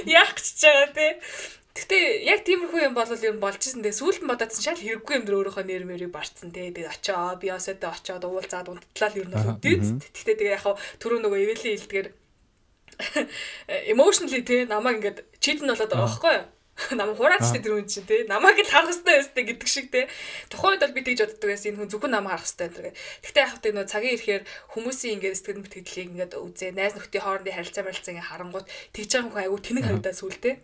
Яах гэж байгаа тий. Гэтэ яг тиймэрхүү юм бол ер нь болж исэн. Тэгээ сүүлд нь бодоодсэн шал хэрэггүй юм дөр өөрийнхөө нэр мэрийг барцсан тий. Тэгээ очоо Beyoncé-тэй очоод уулзаад унттлал ер нь бол үдээц. Гэтэ тэгээ яг түрүү нөгөө Evelyn хэлдгээр emotionally тий намайг ингээд чит нь болоод байгаа байхгүй юу? *laughs* Намайг хураач тэр хүн чинь тий намайг л харах хэрэгтэй байстай гэдэг шиг тий. Тухайн үед бол би тэгж боддог байсан энэ хүн зөвхөн намайг харах хэрэгтэй гэдэг. Гэхдээ яг хэвтээ нөө цагийн ирэхээр хүмүүсийн ингээд сэтгэл мэтгэлийг ингээд үзээ найз нөхдийн хоорондын харилцаа барилцаа ингээд харангуут тэгж байгаа хүн айгу тэнэг харагдаа сүултээ.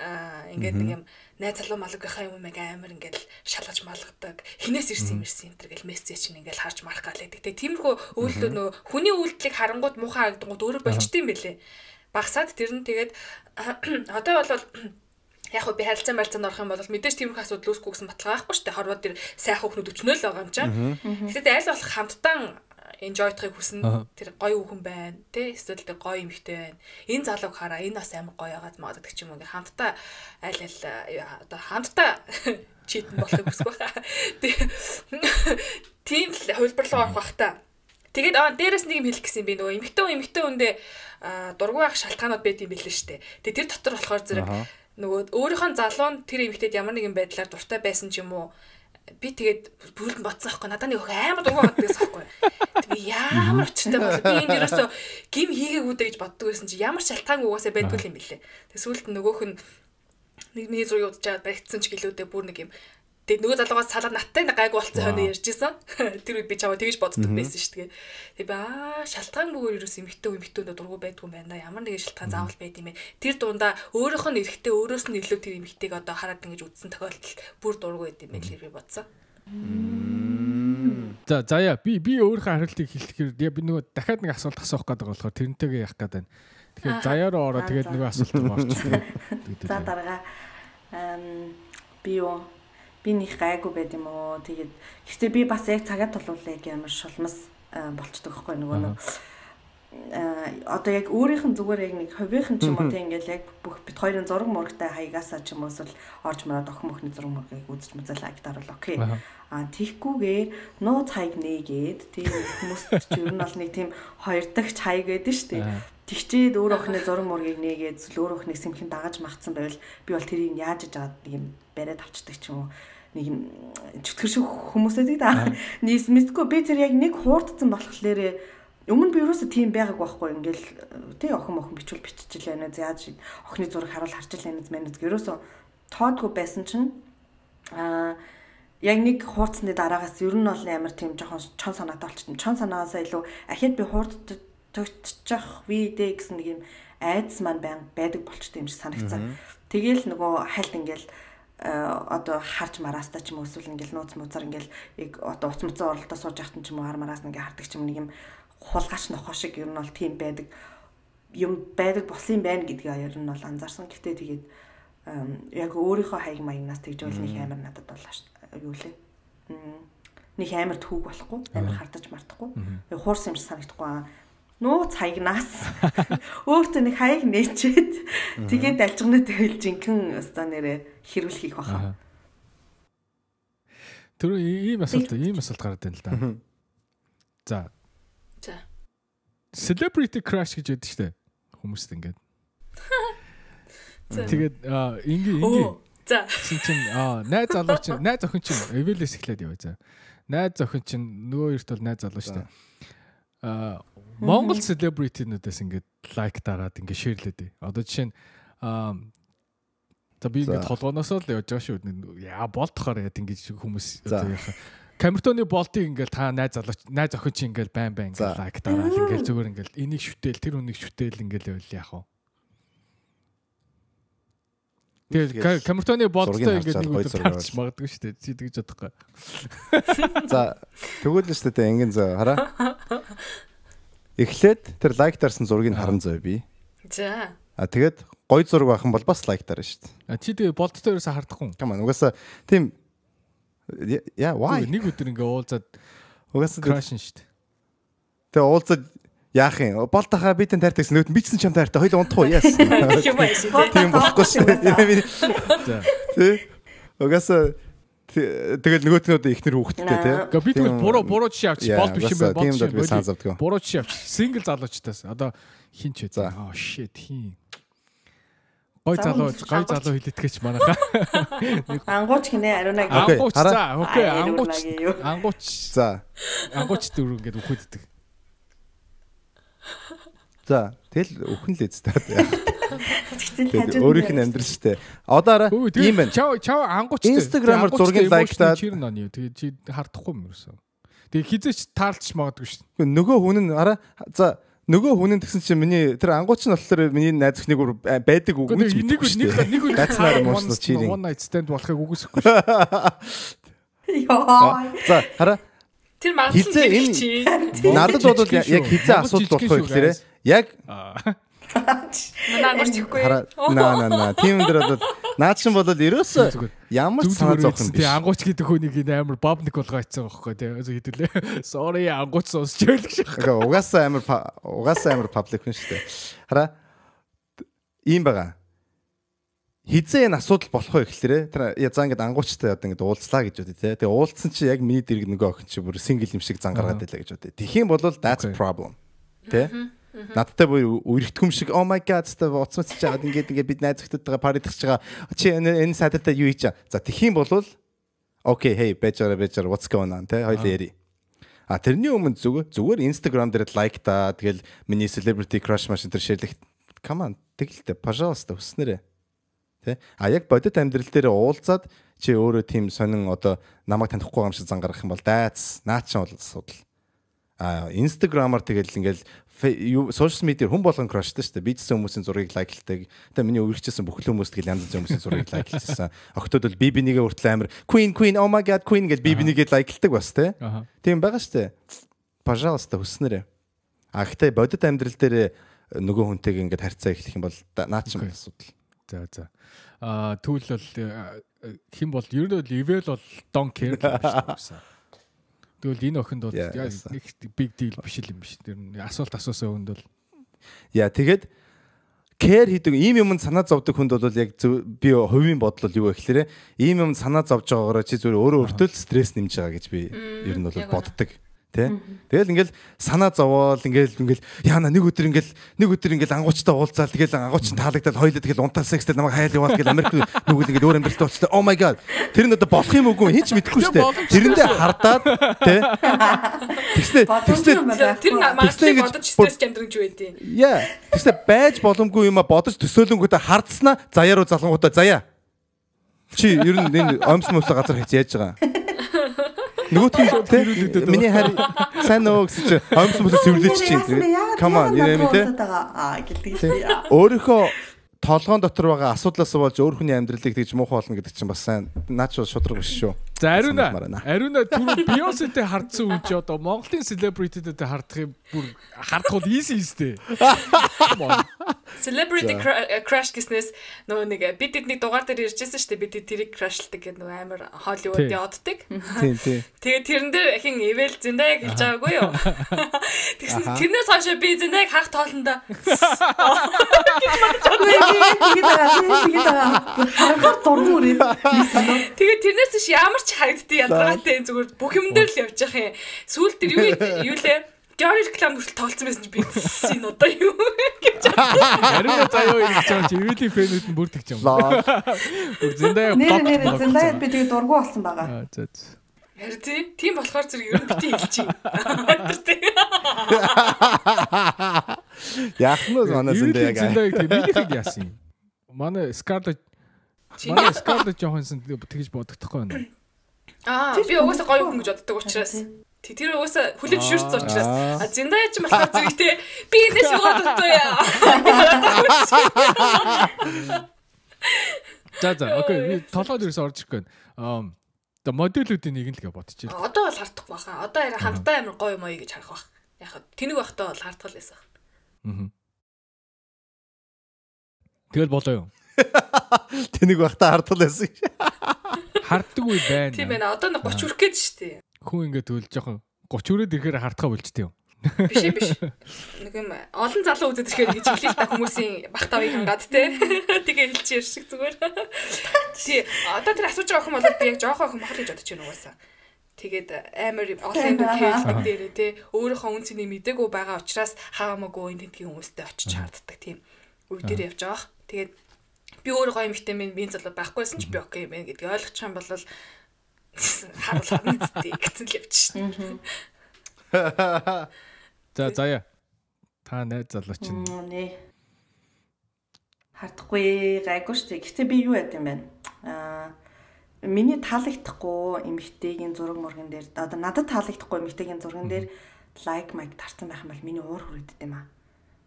Аа ингээд нэг юм найз залуу малгийнхаа юм яг амар ингээд л шалгаж малгадаг. Хинээс ирсэн юм ирсэн энэ төр гэл мессеж чинь ингээд харж марах гал байдаг. Тэгээ тиймэрхүү үйлдэл нөө хүний үйлдлийг харангуут муухай харагдангуут өөрөө болчтой юм бэлээ. Багсаад тэр нь тэгээд *clears throat* одоо бол *clears throat* яг хөө би харилцаа марилцаанд орох юм бол мэдээж тиймэрхүү асуудал үүсэхгүй гэсэн баталгаа байхгүй шүү дээ. Хорвоод тэр сайхан хүмүүс өчнөө л байгаа юм чинь. Гэхдээ аль болох хамтдаа enjoy-тахыг хүснэ. Тэр гоё хүүхэн байна. Тэ эсвэл тэр гоё эмэгтэй байна. Энэ залууг хараа. Энэ бас амар гоё байгаад магаддаг ч юм уу. Ингээ хамтдаа аль аль одоо хамтдаа *laughs* читэн болохыг хүсэх байхаа. Тийм л хувилбарлуу орох бах та. Тэгээд аа дээрэс нэг юм хэлэх гэсэн би нөгөө эмэгтэй хүн эмэгтэй хүндээ дургуй ах шалтгаанууд байд юм билээ штэ. Тэгээд тэр дотор болохоор зэрэг нөгөө өөрийнхөө залуу нь тэр эмэгтэйд ямар нэгэн байдлаар дуртай байсан ч юм уу би тэгээд бүрэлдэн бодсон аахгүй надад нэг амар дургуй гаддаг байхгүй. Би ямар очтой бол би энэ ерөөсө гим хийгээгүй дэ гэж боддог байсан чи ямар шалтгаан угаасаа байдгүй юм бэлээ. Тэгээд сүүлд нөгөөх нь нэг миний зургийг удаж аваад баригдсан ч гэлүүдээ бүр нэг юм Тэгээ нөгөө залуугаас салаад надтай гайг болцсон хойно ярьжсэн. *laughs* Тэр үед би чамаа тэгж боддог байсан шүү дээ. Тэгээ би аа шалтгаангүй ерөөс эмхтэй эмхтүүндээ дургу байдгүй юм байна. Ямар нэгэн шалтгаан заавал байд юм бэ. Тэр дундаа өөрөөх нь эрэхтэй өөрөөс нь илүү тэр эмхтэйг одоо хараад ингэж үдсэн тохиолдол бүр дургу байд юм байна гэж би бодсон. За заяа би би өөрийнхөө хариултыг хэлэхээр би нөгөө дахиад нэг асуулт асуух гэдэг болохоор тэрнтэйгээ явах гэдэг. Тэгэхээр заяараа ороо тэгээд нөгөө асуулт орчихсон. *laughs* За дараагаа би юу би нэг гайгүй байд юм уу? Тэгээд гэхдээ би бас яг цагаа тулуулаа ямар шулмас болчдөг байхгүй нөгөө нэг одоо яг өөрийнх нь зүгээр яг нэг ховийнх нь ч юм уу тийм ингээл яг бүх бит хоёрын зураг мурагтай хаягаасаа ч юм уу эсвэл орж мараад охин мөхний зураг мурагыг үзэж музал лайк дарвал окей. А тийхгүйгээр нууц хаяг нээгээд тийм хүмүүст ч ер нь бол нэг тийм хоёр дахь хаяг гэдэг шүү дээ. Тэгчээд өөр охины зураг мургийг нээгээд зүйл өөр охины сэмхэн дагаж магтсан байвал би бол тэрийг яаж иж аваад нэг юм бариад авчдаг ч юм уу нэг юм чөтгөр шиг хүмүүсээ да. Нийс мэдгүй би тэр яг нэг хуурдсан болохоор Өмнө би юусоо тийм байгаагүй байхгүй ингээл тий охин охин бичүүл биччихлээ нэ яаж охины зураг харуул харж илээ нэ мэнэз ерөөсөө тоодгүй байсан чинь аа яг нэг хуурцны дараагаас ер нь бол амар тийм жоохон чон санаатай болчихсон. Чон санаасаа илүү ахиад би хуурдчих видэ гэсэн нэг юм айдас маань байдаг болчтой юм шиг санагцсан. Тэгээл нөгөө хальт ингээл одоо харж мараастаа ч юм уу эсвэл ингээл нууц муцаар ингээл яг одоо уц муцаа оролдоо сууж яхад ч юм уу хар мараас ингээ хардаг ч юм нэг юм хулгайч нохоо шиг ер нь бол тийм байдаг юм байдаг болсон байна гэдгийг ер нь бол анзаарсан. Гэхдээ тэгээд яг өөрийнхөө хаяг маягнаас тэгж бол нэг амар надад шүү. Юу лээ. Нэг амар түүг болохгүй, амар хардаж мартахгүй. Хуурсан юм шиг санагдахгүй. Нууц хаягнаас *laughs* өөртөө нэг хаяг нээчээд тэгээд далжгнаа тэгэл жинхэнэ өстө нэрэ хэрүүл хийх баха. Тэр ийм асуулт ийм асуулт гараад байна л да. За. Celebrity crush гэж яддаг штэ. Хүмүүст ингээд. Тэгээд ингээ ингээ. За. Чи чин аа найз залуу чин найз охин чин эвэлээс эхлээд яваа за. Найз охин чин нөгөө эрт бол найз залуу штэ. Аа Монгол celebrity-нүүдээс ингээд лайк дараад ингээд шеэрлээд. Одоо жишээ нь аа За би ингээд толгоноосоо л явж байгаа шүү. Яа болдохоор яд ингэж хүмүүс одоо яхаа Камертоны болтыг ингээл та найз залууч найз охин чи ингээл байн байн ингээл лайк дараал ингээл зүгээр ингээл энийг шүтэл тэр үнийг шүтэл ингээл байл яах вэ? Тэгээд камертоны болттой ингээд нэг үйл тавьчих магадгүй шүү дээ. Чи тэгж бодохгүй. За тэгвэл л шүү дээ ингийн зөө хараа. Эхлээд тэр лайк дарсан зургийг харан зөө би. За. А тэгээд гой зураг байх юм бол бас лайк дарна шүү дээ. А чи тэгээ болттой ерөөсө хардахгүй. Камаа угаасаа тийм Яа, why? Нэг өдөр ингээ уулзаад угаасаа краш шүү дээ. Тэгээ уулзаад яах юм? Бол тахаа би тань тайртай гэсэн нүд бичсэн чам тайртай хоёул унтах уу? Байсан *laughs* *laughs* тийм болохгүй шүү. Тэ. Угаасаа тэгэл нөгөөтнүүд ихнэр хүүхдтэй тий. Гэхдээ би тэгвэл буруу буруу жишээ авчих болд биш юм байна. Болд биш. Буруу жишээ авчих. Сингл залуучтаас одоо хин ч вэ? Аа shit хин. Гой залуу гой залуу хилэтгээч манайхаа. *laughs* Ангууч гинэ ариунаг. Ангууч за окей ангууч ангууч за ангууч дөрөв ингээд үхвэддэг. За тэгэл өхөн л эзтэй яах. Тэгэл өөрийнх нь амьдрал штэ. Одоо ийм байна. Чав чав ангууч Instagram-аар зургийг лайктаад чир нөө. Тэгээ чи хардахгүй юм ерөөсөө. Тэгээ хизээч таарлч магадгүй штэ. Нөгөө хүн нь араа за нөгөө хүн нь тэгсэн чинь миний тэр ангууч нь болохоор миний найз өхнийг байдаг үг нь нэг нэг нэг гацнаар муусан чирийн one night stand болохыг үгүйсэхгүй шүү. *laughs* Яа. За хараа. Тэр магадлал энэ чи надад бол яг хизээ асуудал болох вэ гэхээр яг Манай ангууч ихгүй. Наа наа наа. Тийм дээр бол наад чинь бол ерөөсөө ямар ч санаа зовх юм биш. Тий ангууч гэдэг хүнийг амар бабник болгоо ицсэн байхгүй тий. Хэдүүлээ. Sorry ангууч сонсч байлг шиг. Угаасаа амар угаасаа амар паблик хүн шүү дээ. Хараа ийм байгаа. Хизээ энэ асуудал болох вэ гэхлээрэ тэр за ингээд ангуучтай одоо ингээд уулзлаа гэж бодъё те. Тэгээ уулзсан чи яг миний дэрэг нөгөө охин чи бүр сингл юм шиг зангаргаад байлаа гэж бодъё. Юм бол that's problem. Тэ? Надтай бүр үерхтгүм шиг oh my god та уцмац чаад ингээд ингээд бид найз охтойгоо пари тагч байгаа. Чи энэ сайтартаа юу хийж чаа. За тэгэх юм бол окей hey бэжара бэжара what's going on тэ хоёул яри. А тэрний өмнө зүгээр зүгээр Instagram дээр лайк та тэгэл миний celebrity crush маш энэ шеэрлэх come on тэгэлтэй пожалуйста хүснээрээ. Тэ? А яг бодит амьдрал дээр уулзаад чи өөрөө тийм сонин одоо намайг танихгүй юм шиг зангарах юм бол дайц наа чинь бол асуудал. А инстаграмаар тэгэл ингээл сошиал медиа хүн болгон кроштой шүү дээ. Бизнес хүмүүсийн зургийг лайклдаг. Тэгээ миний үргэлжсэн бүх хүмүүс тэгэл янз бүрийн хүмүүсийн зургийг лайклажсэн. Октод бол би бинийгээ хүртэл амар Queen Queen oh my god Queen гэж би бинийгээ лайклдаг бас те. Тийм байгаа шүү дээ. Пожалуйста хүснээрээ. А гэхдээ бодит амьдрал дээр нөгөө хүнтэйг ингээд харьцаа эхлэх юм бол наа чинь асуудал. За за. Аа түүл бол хэн бол ер нь level бол don't care гэсэн. Тэгвэл энэ охинд бол нэг big deal биш юм биш. Тэр нь асуулт асуусан хүнд бол Яа тэгээд care хийдэг ийм юмд санаа зовдөг хүнд бол яг би хувийн бодол юу вэ гэхээр ийм юм санаа зовж байгаагаараа чи зүгээр өөрөө өөртөө стресс нэмж байгаа гэж би ер нь бол боддог. Тэ? Тэгэл ингээл санаа зовоол ингээл ингээл яана нэг өдөр ингээл нэг өдөр ингээл ангуучтай уулзаал тэгэл ангууч нь таалагдал хоёлоо тэгэл унтаал секстэл намайг хайл яваал тэгэл Америк нүгэл ингээл өөр амьдралтай болчихлоо. Oh my god. Тэр нь одоо болох юм үгүй хинч мэдэхгүй шүү дээ. Тэрэндээ хардаад тэ? Тэгснэ тэгснэ тэр магадгүй бодож стресс амьдрах юу вэ? Яа. Тэгснэ байж боломгүй юм а бодож төсөөлөнгөтэй хардснаа заяа руу залангуудаа заяа. Чи ер нь энэ омс мөсө газар хийц яаж байгаа. Нөгөөх нь миний харь сайн нөө гэсэн чи омс мөсө цэвэрлэж чинь. Come on, юм те. Аа гэлдэг. Өөрийнхөө толгоон дотор байгаа асуудлаас болж өөр хүний амьдралыг тэгж муухай болно гэдэг чинь бас сайн наач бол шудраг биш шүү. За Ариуна Ариуна түрүү Beyoncé-тэй хардсан үн чи одоо Монголын celebrity-тэй хардах юм бүр хардах бол easy эстэй. Celebrity crush гэснээс нөгөө нэг бид тэдний дугаар дээр иржсэн шүү дээ бид тэрийг crushlaдаг гэдэг нөгөө амар Hollywood явддаг. Тийм тийм. Тэгээд тэрэн дээр хин Evel Zendaya хэлж байгаагүй юу? Тэгсэн тэрнээс хойш би Zendaya хах тоолондоо Тэгээд тэгээд байгаа харахаар дургу үрээд. Тэгээд тэрнээс чи ямар ч харагддээ ядгаатай зүгээр бүх юм дээр л явж явах юм. Сүүл дээр юу юу лээ? Dior реклам хүртэл тоолцсон байсан чи би энэ одоо юу гэж Ариуна заяа юу гэж байгаа чи Эвэлийн фэнүүд нь бүр тэгж юм. Бүр зэндаа Нэр нэр зэндаа би тэгээд дургу болсон байгаа. За за. Яр тий. Тийм болохоор зэрэг ер нь бити хэлчих юм. *laughs* *laughs* Яах нь манай зэндаа яг. Яг минийхийг яасан юм. Манай Scarlett манай Scarlett Johansson тэгж бодогдохгүй байна. Аа би угаасаа гоё хүн гэж боддог учраас тэр угаасаа хүлээж шүрцсэн учраас а зиндаа ч болохоор тий би энэ шиг бодогдоо яа. За за окей би толгойд ерөөс орж ирэх гээд аа одоо модулүүдийн нэг нь л гэж бодчих. Одоо бол хардах баха. Одоо яра хамтдаа амар гоё моё гэж харах бах. Яг тэнэг байхдаа бол хардгал байсан. Тэгэл болоо юу? *laughs* Тэнийг байхдаа хардгал байсан. Харддаг үе байна. Тийм ээ. Одоо нэг 30 хүрэх гээд штэ. Хүн ингээд төл жоохон 30 өрөөд ирэхээр хардхаа болчтой юм. Биш биш. Нэг юм олон залуу үзэж ирэхээр гэж хэлээ та хүмүүсийн бах тавыг хангаад те. *laughs* Тэгээ хэлчих шиг зүгээр. Тий. Одоо тэр асууж байгаа хүн бол би яг жоохоо хүн бахал гэж бодож байна угаасаа. Тэгээд амар олон хэлдэг дээрээ те. Өөрийнхөө үн цэнийг мдэггүй байгаа учраас хаамаагүй энэ тентгийн хүмүүстэй очиж харддаг тийм. Үе дээр явж байгаа. Тэгээд би өөр гоё юмхтэй минь би залуу байхгүйсэн ч би окей юм байна гэдгийг ойлгочих юм бол *laughs* харуулах нь зүтэй гэсэн л явчих шин. *laughs* За заяа. Та найз залуу чинь. Нэ. Хардахгүй гайгүй шүү дээ. Гэхдээ би юу яд юм бэ? Аа миний таалагдахгүй эмэгтэйгийн зураг мурган дээр одоо надад таалагдахгүй эмэгтэйгийн зурган дээр лайк майк тарсан байх юм бол миний уур хүрээдд юм аа.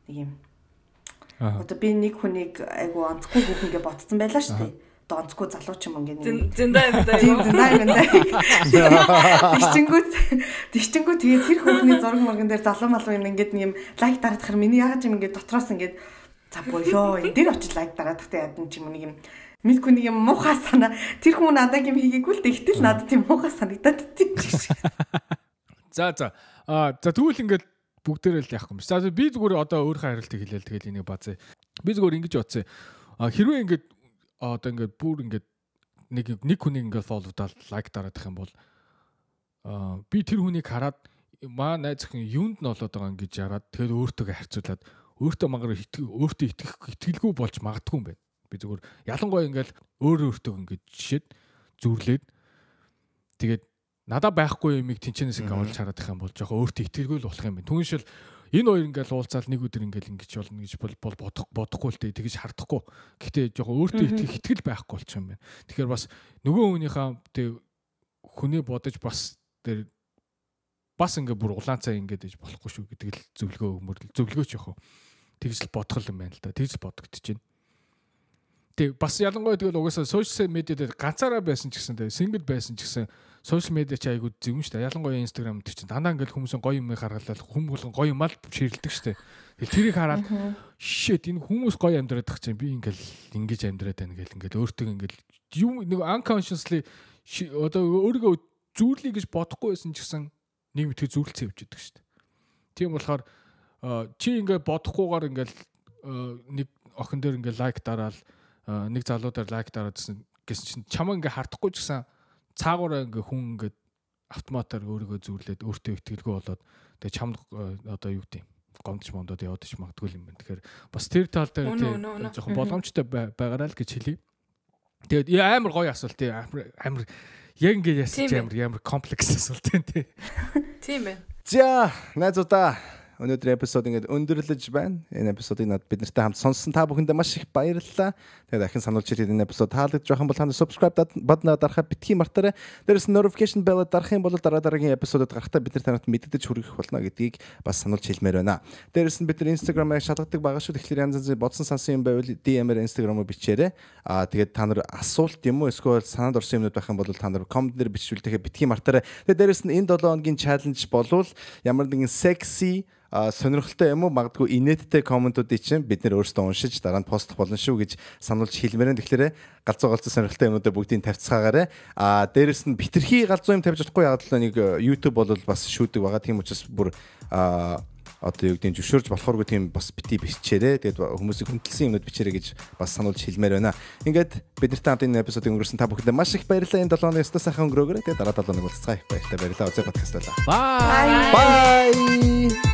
Нэг юм. Одоо би нэг хүнийг айгу онцгүй хүүхэнгээ ботцсон байлаа шүү дээ. Одоо онцгүй залуу ч юм ингээ. Зэндаа зэндаа. Зэндаа зэндаа. *laughs* Тишчингүүд тишчингүүд тэгээд тэр хүүхний зураг мурган дээр залуу малуу юм ингээд нэг юм лайк дараадахаар миний яагаад юм ингээд дотроос ингээд за боёо энэ дээр очиж лайк дараадахтай ядан ч юм нэг юм Мэдгүй нэг юм муухай санаа. Тэр хүн надад юм хийгээгүй л тэгтэл надад тийм муухай санагдаад тийм. *laughs* За за. Аа за тэгвэл ингээд бүгдээрээ л яахгүй юм. За би зүгээр одоо өөрийнхөө харилцааг хэлээл тэгэл энийг базаа. Би зүгээр ингэж бодсон. А хэрвээ ингээд одоо ингээд бүр ингээд нэг нэг хүнийг ингээд фолловдаад лайк дараадах юм бол а би тэр хүнийг хараад маа найз охин юунд нь олоод байгаа ингэж яраад тэгэл өөртөө харьцуулаад өөртөө магаар өөртөө итгэх итгэлгүй болж магадгүй юм байна. Би зүгээр ялангуяа ингээд өөр өөртөө ингээд жишээд зүрлээд тэгээд надад байхгүй юмыг тэнчэнээс ингээ олж хараад их юм бол жоохон өөртөө итгэлгүй л болох юм байна. Түүншил энэ хоёр ингээл уулзаал нэг өдөр ингээл ингэж болно гэж бол бодох бодохгүй л дээ тэгэж хардахгүй. Гэхдээ жоохон өөртөө итгэх итгэл байхгүй болчих юм байна. Тэгэхээр бас нөгөө хүнийхээ тэг хүнээ бодож бас тэр бас ингээ бүр улаанцаа ингээд ээж болохгүй шүү гэдэг л зөвлөгөө өгмөр зөвлөгөөч яах вэ? Тэгж л бодох юм байна л да. Тэгж бодогдож байна. Тэг бас ялангуяа тэгэл угаасаа сошиал медиа дээр ганцаараа байсан ч гэсэн тэг сингл байсан ч гэсэн сошиал медиа чи айгуу шүү дээ. Ялангуяа инстаграм дээр чинь дандаа ингээл хүмүүсийн гоё юм харгалал хүм болгон гоё юм ал ширэлдэг дээ. Тэгэл тэрийг хараад shit энэ хүмүүс гоё амьдраад тах чинь би ингээл ингэж амьдраад байна гэл ингээл өөртөө ингээл юм нэг unconsciously одоо өөрийгөө зүүрлэе гэж бодохгүй байсан ч гэсэн нэг мэдхий зүүрлцэн явж идэг дээ. Тийм болохоор чи ингээд бодохгүйгээр ингээл нэг охин дээр ингээд лайк дараал нэг залуудаар лайк дараадсэн гэсэн чинь чамаа ингээ хардахгүй ч гэсэн цаагаараа ингээ хүн ингээ автоматар өөрийгөө зүүрлээд өөртөө ихтгэлгүй болоод тэгээ чамд одоо юу гэдэг гомдч мондод яваад ч магадгүй юм байна. Тэгэхээр бас тэр тал дээр жоохон боломжтой байгаарай л гэж хэлье. Тэгээд амар гоё асуулт тий амар амар яг ингээ ясч амар амар комплекс асуулт тий. Тийм байна. За найзуудаа өнөөдрийн эпизод ингээд өндөрлөж байна. Энэ эпизодыг над бид нартай хамт сонссон та бүхэндээ маш их баярлалаа. Тэгээд дахин сануулж хэлээд энэ эпизод таалагдж байгаа бол танд subscribe баднаа дарахаа битгий мартаарай. Дээрээс notification bell дарах юм бол дараа дараагийн эпизодод гарахтаа бид нар танад мэддэж хүргэх болно гэдгийг бас сануулж хэлмээр байна. Дээрээс нь бид нар Instagram-аар шалгадаг байгаа шүү. Тэгэхээр янз янзын бодсон сансан юм байвал DM-ээр Instagram-аар бичээрэй. Аа тэгээд та нар асуулт юм уу эсвэл санаанд орсон юмнууд байх юм бол та нар comment дээр бичвэл тэгэхээр битгий мартаарай. Тэгээд дээрээс нь энэ 7 хоногийн challenge болвол ямар нэгэн sexy сонирхолтой юм уу магадгүй инээдтэй комментуудыг чинь бид нэр өөрсдөө уншиж дараа нь постлох болно шүү гэж сануулж хэлмээрэн тэгэхээр галзуу галзуу сонирхолтой юмнуудаа бүгдийг тавьцгаагаарай а дээрэс нь битэрхий галзуу юм тавьж чадахгүй яг л нэг YouTube бол бас шүүдэг байгаа тийм учраас бүр а одоо юу гэдэг зөвшөөрж болохооргүй тийм бас бити бичээрэй. Тэгээд хүмүүсийг хүндэлсэн юмнууд бичээрэй гэж бас сануулж хэлмээр байна. Ингээд бид нартай хамт энэ эпизодыг өнгөрсөн та бүхэндээ маш их баярлалаа. Энэ 7 оны өстө сайхан өнгөрөөгөө. Тэгээд дараа 7 хоног уулзцгаая. Баярлалаа. Баярлалаа. Үзээ подкаст байлаа. Bye. Bye.